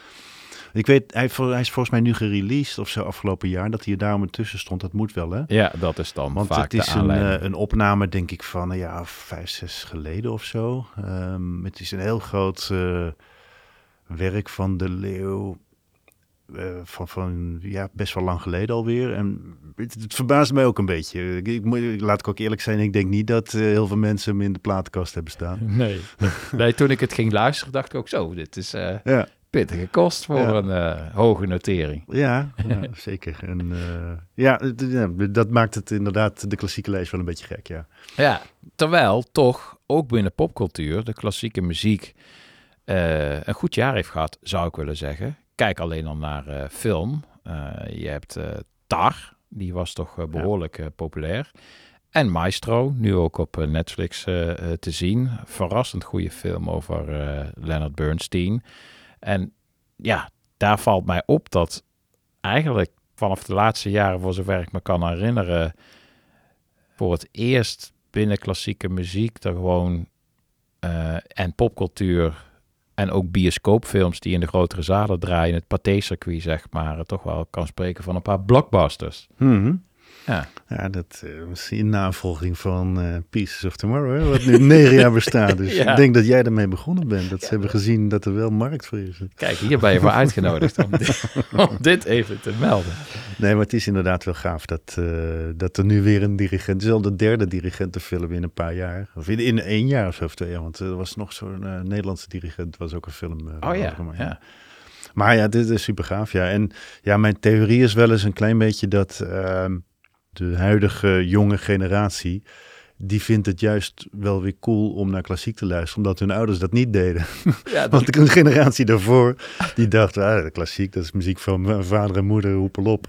Ik weet, hij, hij is volgens mij nu gereleased of zo afgelopen jaar, dat hij er daarom tussen stond. Dat moet wel, hè? Ja, dat is dan Want vaak het is een, eh, een opname, denk ik, van een jaar vijf, zes geleden of zo. Ehm, het is een heel groot werk van de Leeuw. Eh, van, van ja, best wel lang geleden alweer. En het, het verbaast mij ook een beetje. Ik, ik, laat ik ook eerlijk zijn, ik denk niet dat eh, heel veel mensen hem in de platenkast hebben staan. Nee. nee, toen ik het ging luisteren, dacht ik ook zo. Dit is Ja. pittige kost voor Ja. een hoge notering. Ja, zeker. En, ja, dat maakt het inderdaad de klassieke lijst wel een beetje gek, ja. Ja, terwijl toch ook binnen popcultuur de klassieke muziek een goed jaar heeft gehad, zou ik willen zeggen. Kijk alleen al naar eh, film. Eh, je hebt eh, Tar, die was toch eh, behoorlijk eh, populair. En Maestro, nu ook op Netflix te zien. Verrassend goede film over Leonard Bernstein. En ja, daar valt mij op dat eigenlijk vanaf de laatste jaren, voor zover ik me kan herinneren, voor het eerst binnen klassieke muziek er gewoon en popcultuur en ook bioscoopfilms die in de grotere zalen draaien, het pathé-circuit zeg maar, eh, toch wel kan spreken van een paar blockbusters. Mhm. Ja. Ja, dat uh, misschien in navolging van uh, Pieces of Tomorrow, hè, wat nu negen jaar bestaat. Dus Ja. ik denk dat jij ermee begonnen bent. Dat ze hebben gezien dat er wel markt voor is. Kijk, hier ben je voor uitgenodigd om dit, om dit even te melden. Nee, maar het is inderdaad wel gaaf dat, uh, dat er nu weer een dirigent... Het is al de derde dirigentenfilm in een paar jaar. Of in, in één jaar of zo, of twee jaar. Want er was nog zo'n uh, Nederlandse dirigent, was ook een film. Oh ja, gemaakt. ja. Maar ja, dit is super gaaf, ja. En ja, mijn theorie is wel eens een klein beetje dat uh, de huidige jonge generatie... die vindt het juist wel weer cool om naar klassiek te luisteren... omdat hun ouders dat niet deden. Ja, dat- Want de generatie daarvoor, die dacht... Ah, klassiek, dat is muziek van mijn vader en moeder, roepel op.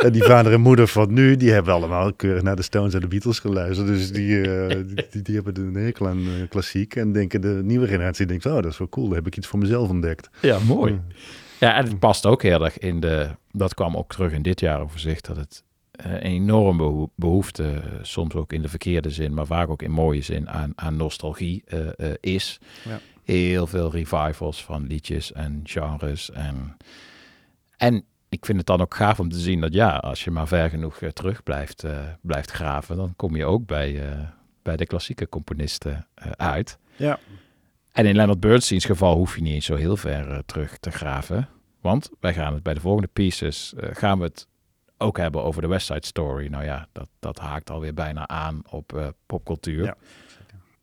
en die vader en moeder van nu... die hebben allemaal keurig naar de Stones en de Beatles geluisterd. Dus die, uh, die, die, hebben een hekel aan uh, klassiek. En denken de nieuwe generatie denkt... oh, dat is wel cool, daar heb ik iets voor mezelf ontdekt. Ja, mooi. Ja, en het past ook heel erg in de... Dat kwam ook terug in dit jaar overzicht, dat het uh, een enorme behoefte, uh, soms ook in de verkeerde zin, maar vaak ook in mooie zin, aan, aan nostalgie uh, is. Ja. Heel veel revivals van liedjes en genres. En, en ik vind het dan ook gaaf om te zien dat ja, als je maar ver genoeg terug blijft, blijft graven, dan kom je ook bij, bij de klassieke componisten uit. Ja. En in Leonard Bernstein's geval hoef je niet eens zo heel ver eh, terug te graven. Want wij gaan het bij de volgende pieces, eh, gaan we het ook hebben over de West Side Story. Nou ja, dat, dat haakt alweer bijna aan op eh, popcultuur. Ja,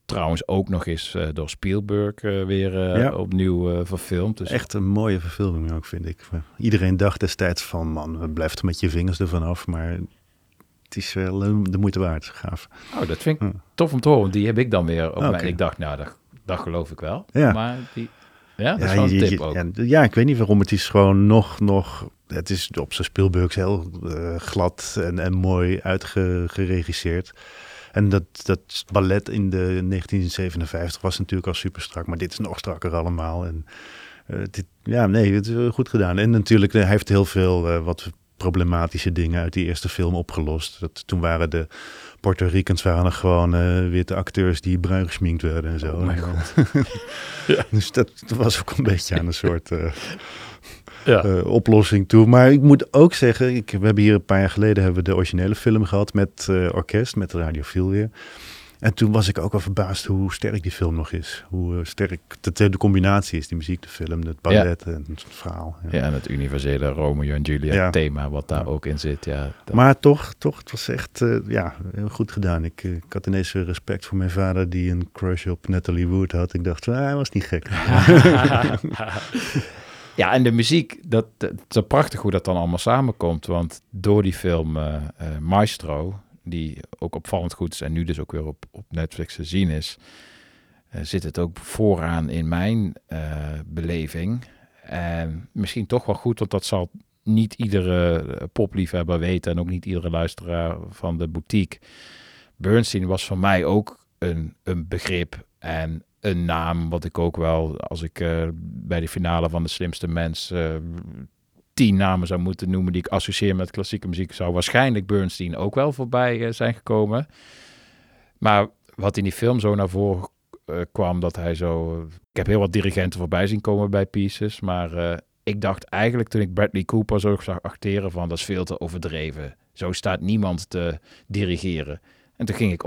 Trouwens ook nog eens eh, door Spielberg eh, weer Ja. opnieuw verfilmd. Dus Echt een mooie verfilming ook, vind ik. Iedereen dacht destijds van, man, blijf er met je vingers ervan af. Maar het is wel de moeite waard. Gaaf. Oh, dat vind ik Hm. tof om te horen. Die heb ik dan weer op mijn... Ik dacht, nou, dat, dat geloof ik wel. Ja. Maar die... Ja, dat is wel een je- je- tip ook. Ja, ja, ik weet niet waarom. Het is gewoon nog, nog het is op zijn Spielbergs heel eh, glad en, en mooi uitgeregisseerd. En dat, dat ballet in de 1957 was natuurlijk al super strak, maar dit is nog strakker allemaal. En, eh, dit, ja, nee, het is goed gedaan. En natuurlijk, hij heeft heel veel eh, wat problematische dingen uit die eerste film opgelost. Dat, toen waren de Puerto Ricans waren er gewoon witte acteurs die bruin gesminkt werden en zo. Oh god. Dus dat, dat was ook een beetje aan een soort Ja. eh, oplossing toe. Maar ik moet ook zeggen, ik, we hebben hier een paar jaar geleden hebben we de originele film gehad met eh, orkest, met Radiofiel weer. En toen was ik ook wel verbaasd hoe sterk die film nog is. Hoe eh, sterk de, de combinatie is, die muziek, de film, het ballet en het verhaal. Ja. Ja, en het universele Romeo en Juliet Ja. thema wat daar ook in zit. Ja, dat- Maar toch, toch, het was echt ja, heel goed gedaan. Ik, ik had ineens respect voor mijn vader die een crush op Natalie Wood had. Ik dacht, ah, hij was niet gek. ja, en de muziek, dat, het is prachtig hoe dat dan allemaal samenkomt. Want door die film eh, eh, Maestro, die ook opvallend goed is en nu dus ook weer op, op Netflix te zien is, eh, zit het ook vooraan in mijn beleving. En misschien toch wel goed, want dat zal niet iedere popliefhebber weten en ook niet iedere luisteraar van de boutique. Bernstein was voor mij ook een, een begrip en een naam, wat ik ook wel, als ik eh, bij de finale van de slimste mens eh, tien namen zou moeten noemen die ik associeer met klassieke muziek, zou waarschijnlijk Bernstein ook wel voorbij eh, zijn gekomen. Maar wat in die film zo naar voren kwam, dat hij zo... Ik heb heel wat dirigenten voorbij zien komen bij Pieces, maar ik dacht eigenlijk toen ik Bradley Cooper zo zag acteren van, dat is veel te overdreven. Zo staat niemand te dirigeren. En toen ging ik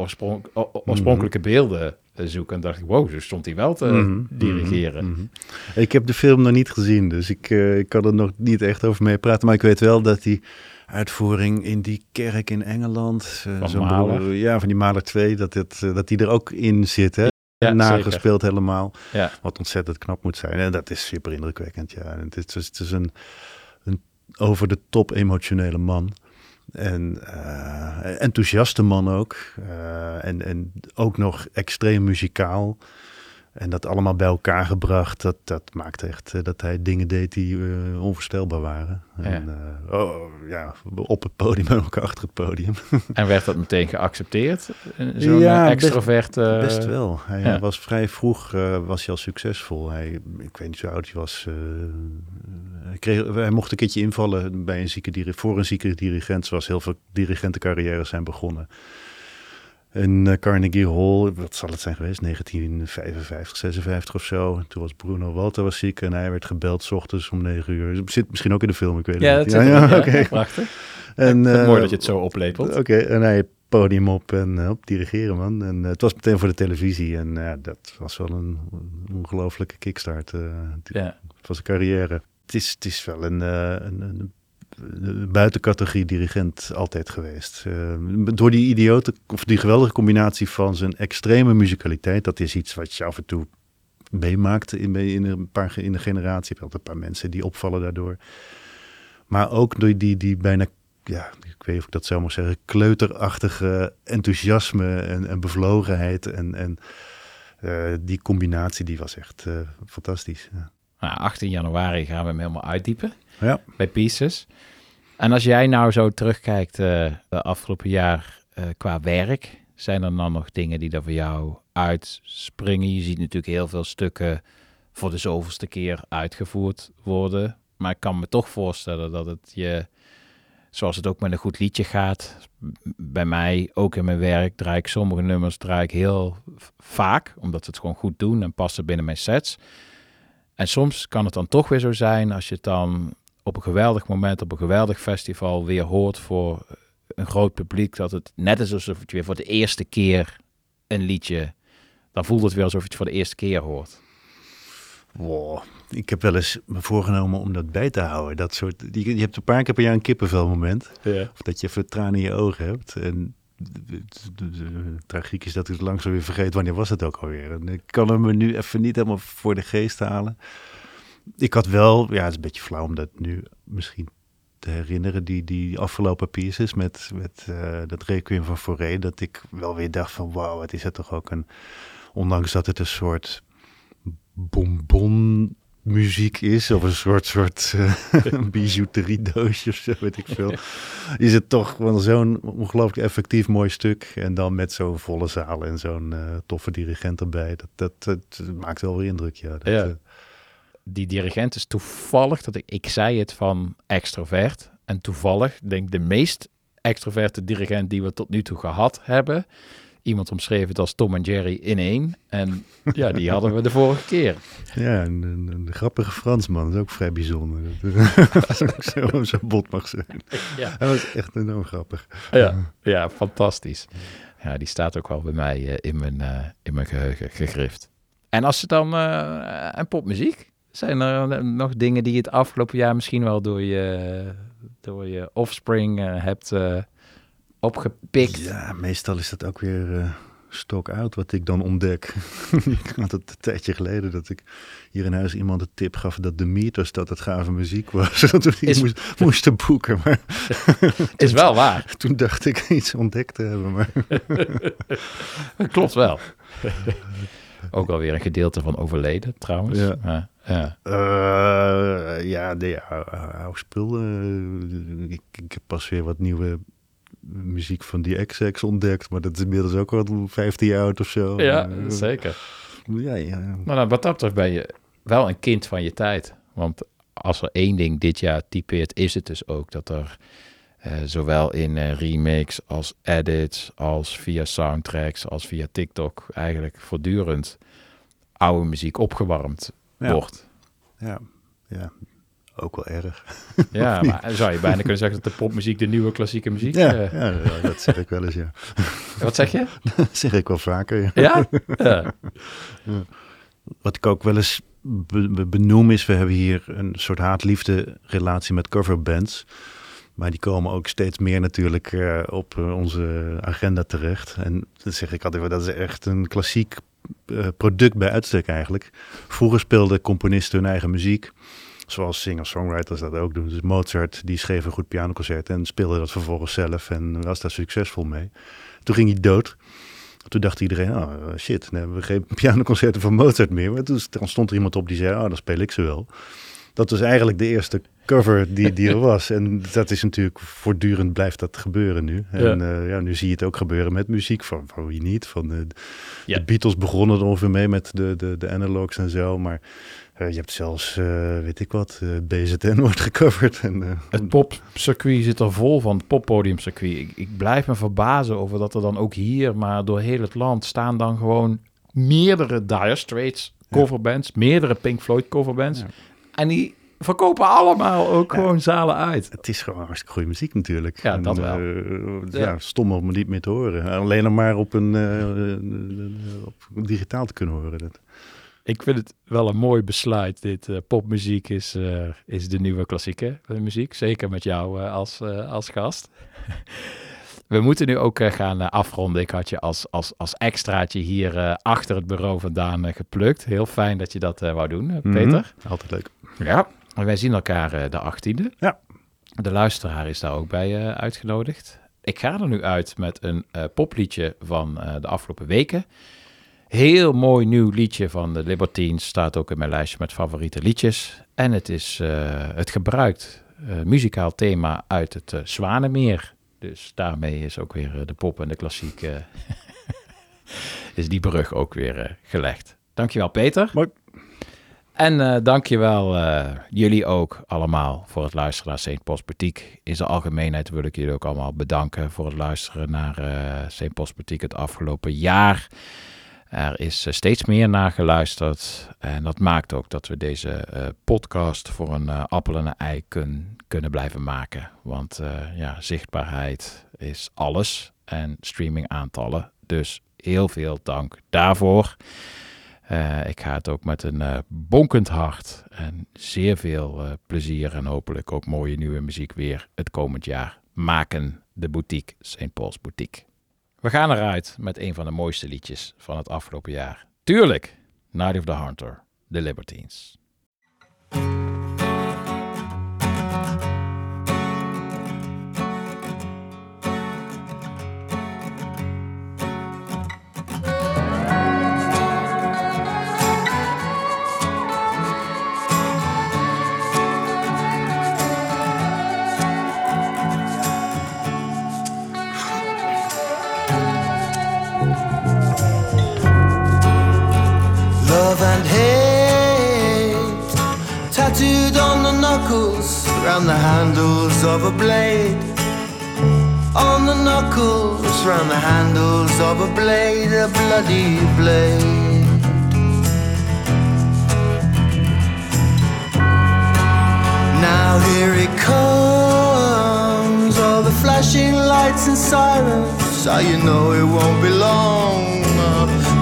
oorspronkelijke beelden eh, zoeken en dacht ik, wow, zo stond hij wel te Mhm, dirigeren. mhm, mhm. Ik heb de film nog niet gezien, dus ik, eh, ik kan er nog niet echt over mee praten. Maar ik weet wel dat die uitvoering in die kerk in Engeland... eh, Van broer- Ja, van die Maler 2, dat, het, eh, dat die er ook in zit, hè? Ja, Nagespeeld helemaal. Ja. Wat ontzettend knap moet zijn. En dat is super indrukwekkend, ja. En Het is, het is een, een over de top emotionele man. En eh, enthousiaste man ook. Eh, en, en ook nog extreem muzikaal. En dat allemaal bij elkaar gebracht, dat, dat maakte echt eh, dat hij dingen deed die eh, onvoorstelbaar waren. En, eh, oh, ja, op het podium en ook achter het podium. En werd dat meteen geaccepteerd? Zo'n Ja, best- extrovert... eh, Best wel. Hij ja. was vrij vroeg was hij al succesvol. Hij, ik weet niet hoe oud hij was. hij, kreeg, hij mocht een keertje invallen bij een zieke voor een zieke dirigent, zoals heel veel dirigentencarrières zijn begonnen. In eh, Carnegie Hall, wat zal het zijn geweest? 1955, 56 of zo. Toen was Bruno Walter was ziek en hij werd gebeld 's ochtends om 9 uur. Zit misschien ook in de film, ik weet het Ja, niet. dat ook, ja. oké. Prachtig. En, eh, mooi dat je het zo oplepelt. Oké, en hij podium op en eh, op dirigeren, man. En het was meteen voor de televisie. En eh, dat was wel een, ongelofelijke kickstart eh, Ja. van zijn carrière. Het is, het is wel een, eh, een, een, een buitencategorie dirigent altijd geweest. Eh, door die idiote, of die geweldige combinatie van zijn extreme muzikaliteit. Dat is iets wat je af en toe meemaakt in, een paar, in een generatie. Je hebt altijd een paar mensen die opvallen daardoor. Maar ook door die, die bijna, ja, ik weet niet of ik dat zo mag zeggen, kleuterachtige enthousiasme en, en bevlogenheid. En, en eh, die combinatie, die was echt eh, fantastisch. Ja. Nou, 18 januari gaan we hem helemaal uitdiepen Ja. bij Pieces. En als jij nou zo terugkijkt eh de afgelopen jaar eh, qua werk, zijn er dan nog dingen die er voor jou uitspringen? Je ziet natuurlijk heel veel stukken voor de zoveelste keer uitgevoerd worden. Maar ik kan me toch voorstellen dat het je, zoals het ook met een goed liedje gaat, bij mij, ook in mijn werk, draai ik sommige nummers draai ik heel vaak, omdat ze het gewoon goed doen en passen binnen mijn sets. En soms kan het dan toch weer zo zijn als je het dan op een geweldig moment, op een geweldig festival weer hoort voor een groot publiek, dat het net is alsof je weer voor de eerste keer een liedje, dan voelt het weer alsof je het voor de eerste keer hoort. Wow. Ik heb wel eens me voorgenomen om dat bij te houden. Dat soort, je, je hebt een paar keer per jaar een kippenvelmoment. Ja. Of dat je even tranen in je ogen hebt. En tragiek is dat ik het langzaam weer vergeet. Wanneer was het ook alweer? En ik kan hem me nu even niet helemaal voor de geest halen. Ik had wel, ja, het is een beetje flauw om dat nu misschien te herinneren. Die, die afgelopen pieces met, met eh, dat Requiem van Fauré. Dat ik wel weer dacht van wauw, wat is het toch ook een... Ondanks dat het een soort bonbon muziek is, of een soort, soort uh, bijouteriedoosje of zo, weet ik veel, is het toch wel zo'n ongelooflijk effectief mooi stuk. En dan met zo'n volle zaal en zo'n eh, toffe dirigent erbij. Dat, dat, dat maakt wel weer indruk, ja. Dat, Ja. Die dirigent is toevallig, dat ik, ik zei het van extrovert. En toevallig, denk ik, de meest extroverte dirigent die we tot nu toe gehad hebben. Iemand omschreef het als Tom en Jerry in één. En ja, die hadden we de vorige keer. ja, een, een, een grappige Fransman, dat is ook vrij bijzonder. Is ook zo, zo bot mag zijn. Ja. Hij was echt enorm grappig. Ja, ja, fantastisch. Ja, die staat ook wel bij mij eh, in, mijn, eh, in mijn geheugen gegrift. En als je dan... eh en popmuziek? Zijn er eh, nog dingen die je het afgelopen jaar misschien wel door je, door je offspring eh, hebt eh, opgepikt? Ja, meestal is dat ook weer stok uit wat ik dan ontdek. ik had het een tijdje geleden dat ik hier in huis iemand de tip gaf dat de Meters dat het gave muziek was. Ik Is- moest, moesten boeken. Maar Is wel waar. toen dacht ik iets ontdekt te hebben. Maar Klopt wel. Ook alweer een gedeelte van overleden, trouwens. Ja. Ja, ja. Eh, ja, nee, ou- ou- oude spul. eh, ik, ik heb pas weer wat nieuwe muziek van die XX ontdekt. Maar dat is inmiddels ook al 15 jaar oud of zo. Ja, Eh, zeker. Ja, ja. Maar nou, wat dat betreft ben je wel een kind van je tijd. Want als er één ding dit jaar typeert, is het dus ook dat er eh, zowel in eh, remakes als edits, als via soundtracks, als via TikTok eigenlijk voortdurend oude muziek opgewarmd Ja. wordt. Ja, ja, ook wel erg. Ja, maar zou je bijna kunnen zeggen dat de popmuziek de nieuwe klassieke muziek Ja, eh, ja, dat zeg ik wel eens, ja. Wat zeg je? Dat zeg ik wel vaker, ja. Ja? Ja. Ja. Wat ik ook wel eens be- be- benoem is, we hebben hier een soort haat-liefde relatie met coverbands. Maar die komen ook steeds meer natuurlijk eh, op eh, onze agenda terecht. En dat zeg ik altijd, dat is echt een klassiek eh, product bij uitstek eigenlijk. Vroeger speelden componisten hun eigen muziek. Zoals singer-songwriters dat ook doen. Dus Mozart, die schreef een goed pianoconcert en speelde dat vervolgens zelf en was daar succesvol mee. Toen ging hij dood. Toen dacht iedereen, oh shit, dan hebben we geen pianoconcerten van Mozart meer. Maar toen stond er iemand op die zei, oh dan speel ik ze wel. Dat was eigenlijk de eerste cover die, die er was. En dat is natuurlijk voortdurend blijft dat gebeuren nu. En Ja. ja. ja, nu zie je het ook gebeuren met muziek. Van, van wie niet? Van de, Ja. de Beatles begonnen er ongeveer mee met de, de, de analogs en zo. Maar eh, je hebt zelfs, eh, weet ik wat, eh, BZN wordt gecoverd. En, eh, Het popcircuit zit er vol van, het poppodiumcircuit. Ik, ik blijf me verbazen over dat er dan ook hier, maar door heel het land, staan dan gewoon meerdere Dire Straits coverbands, meerdere Pink Floyd coverbands. En die verkopen allemaal ook gewoon zalen uit. Het is gewoon hartstikke goede muziek natuurlijk. Ja, En, dat wel. eh, Ja. ja. stom om het niet meer te horen. Alleen nog maar op een eh, op digitaal te kunnen horen. Dat. Ik vind het wel een mooi besluit. Dit eh, popmuziek is, eh, is de nieuwe klassieke eh, muziek. Zeker met jou eh, als, eh, als gast. We moeten nu ook eh, gaan eh, afronden. Ik had je als, als, als extraatje hier eh, achter het bureau vandaan eh, geplukt. Heel fijn dat je dat eh, wou doen, eh, Peter. Mhm. Altijd leuk. Ja, en wij zien elkaar eh, de 18e. Ja. De luisteraar is daar ook bij eh, uitgenodigd. Ik ga er nu uit met een eh, popliedje van de afgelopen weken. Heel mooi nieuw liedje van de Libertines. Staat ook in mijn lijstje met favoriete liedjes. En het is het gebruikt muzikaal thema uit het Zwanemeer. Dus daarmee is ook weer de pop en de klassiek... is die brug ook weer gelegd. Dankjewel Peter. En eh dankjewel eh, jullie ook allemaal voor het luisteren naar St. Paul's Boutique. In zijn algemeenheid wil ik jullie ook allemaal bedanken voor het luisteren naar eh St. Paul's Boutique het afgelopen jaar. Er is steeds meer naar geluisterd en dat maakt ook dat we deze podcast voor een appel en een ei kun- kunnen blijven maken. Want ja, zichtbaarheid is alles en streamingaantallen. Dus heel veel dank daarvoor. Eh, ik ga het ook met een eh, bonkend hart en zeer veel eh, plezier en hopelijk ook mooie nieuwe muziek weer het komend jaar maken. De boutique, St. Paul's Boutique. We gaan eruit met een van de mooiste liedjes van het afgelopen jaar. Tuurlijk, Night of the Hunter, The Libertines. Round the handles of a blade. On the knuckles, round the handles of a blade, a bloody blade. Now here it comes, all the flashing lights and sirens. So you know it won't be long.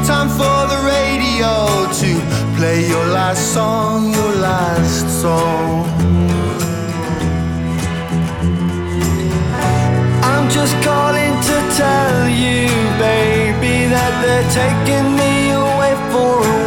Time for the radio to play your last song, your last song. Just calling to tell you, baby, that they're taking me away for a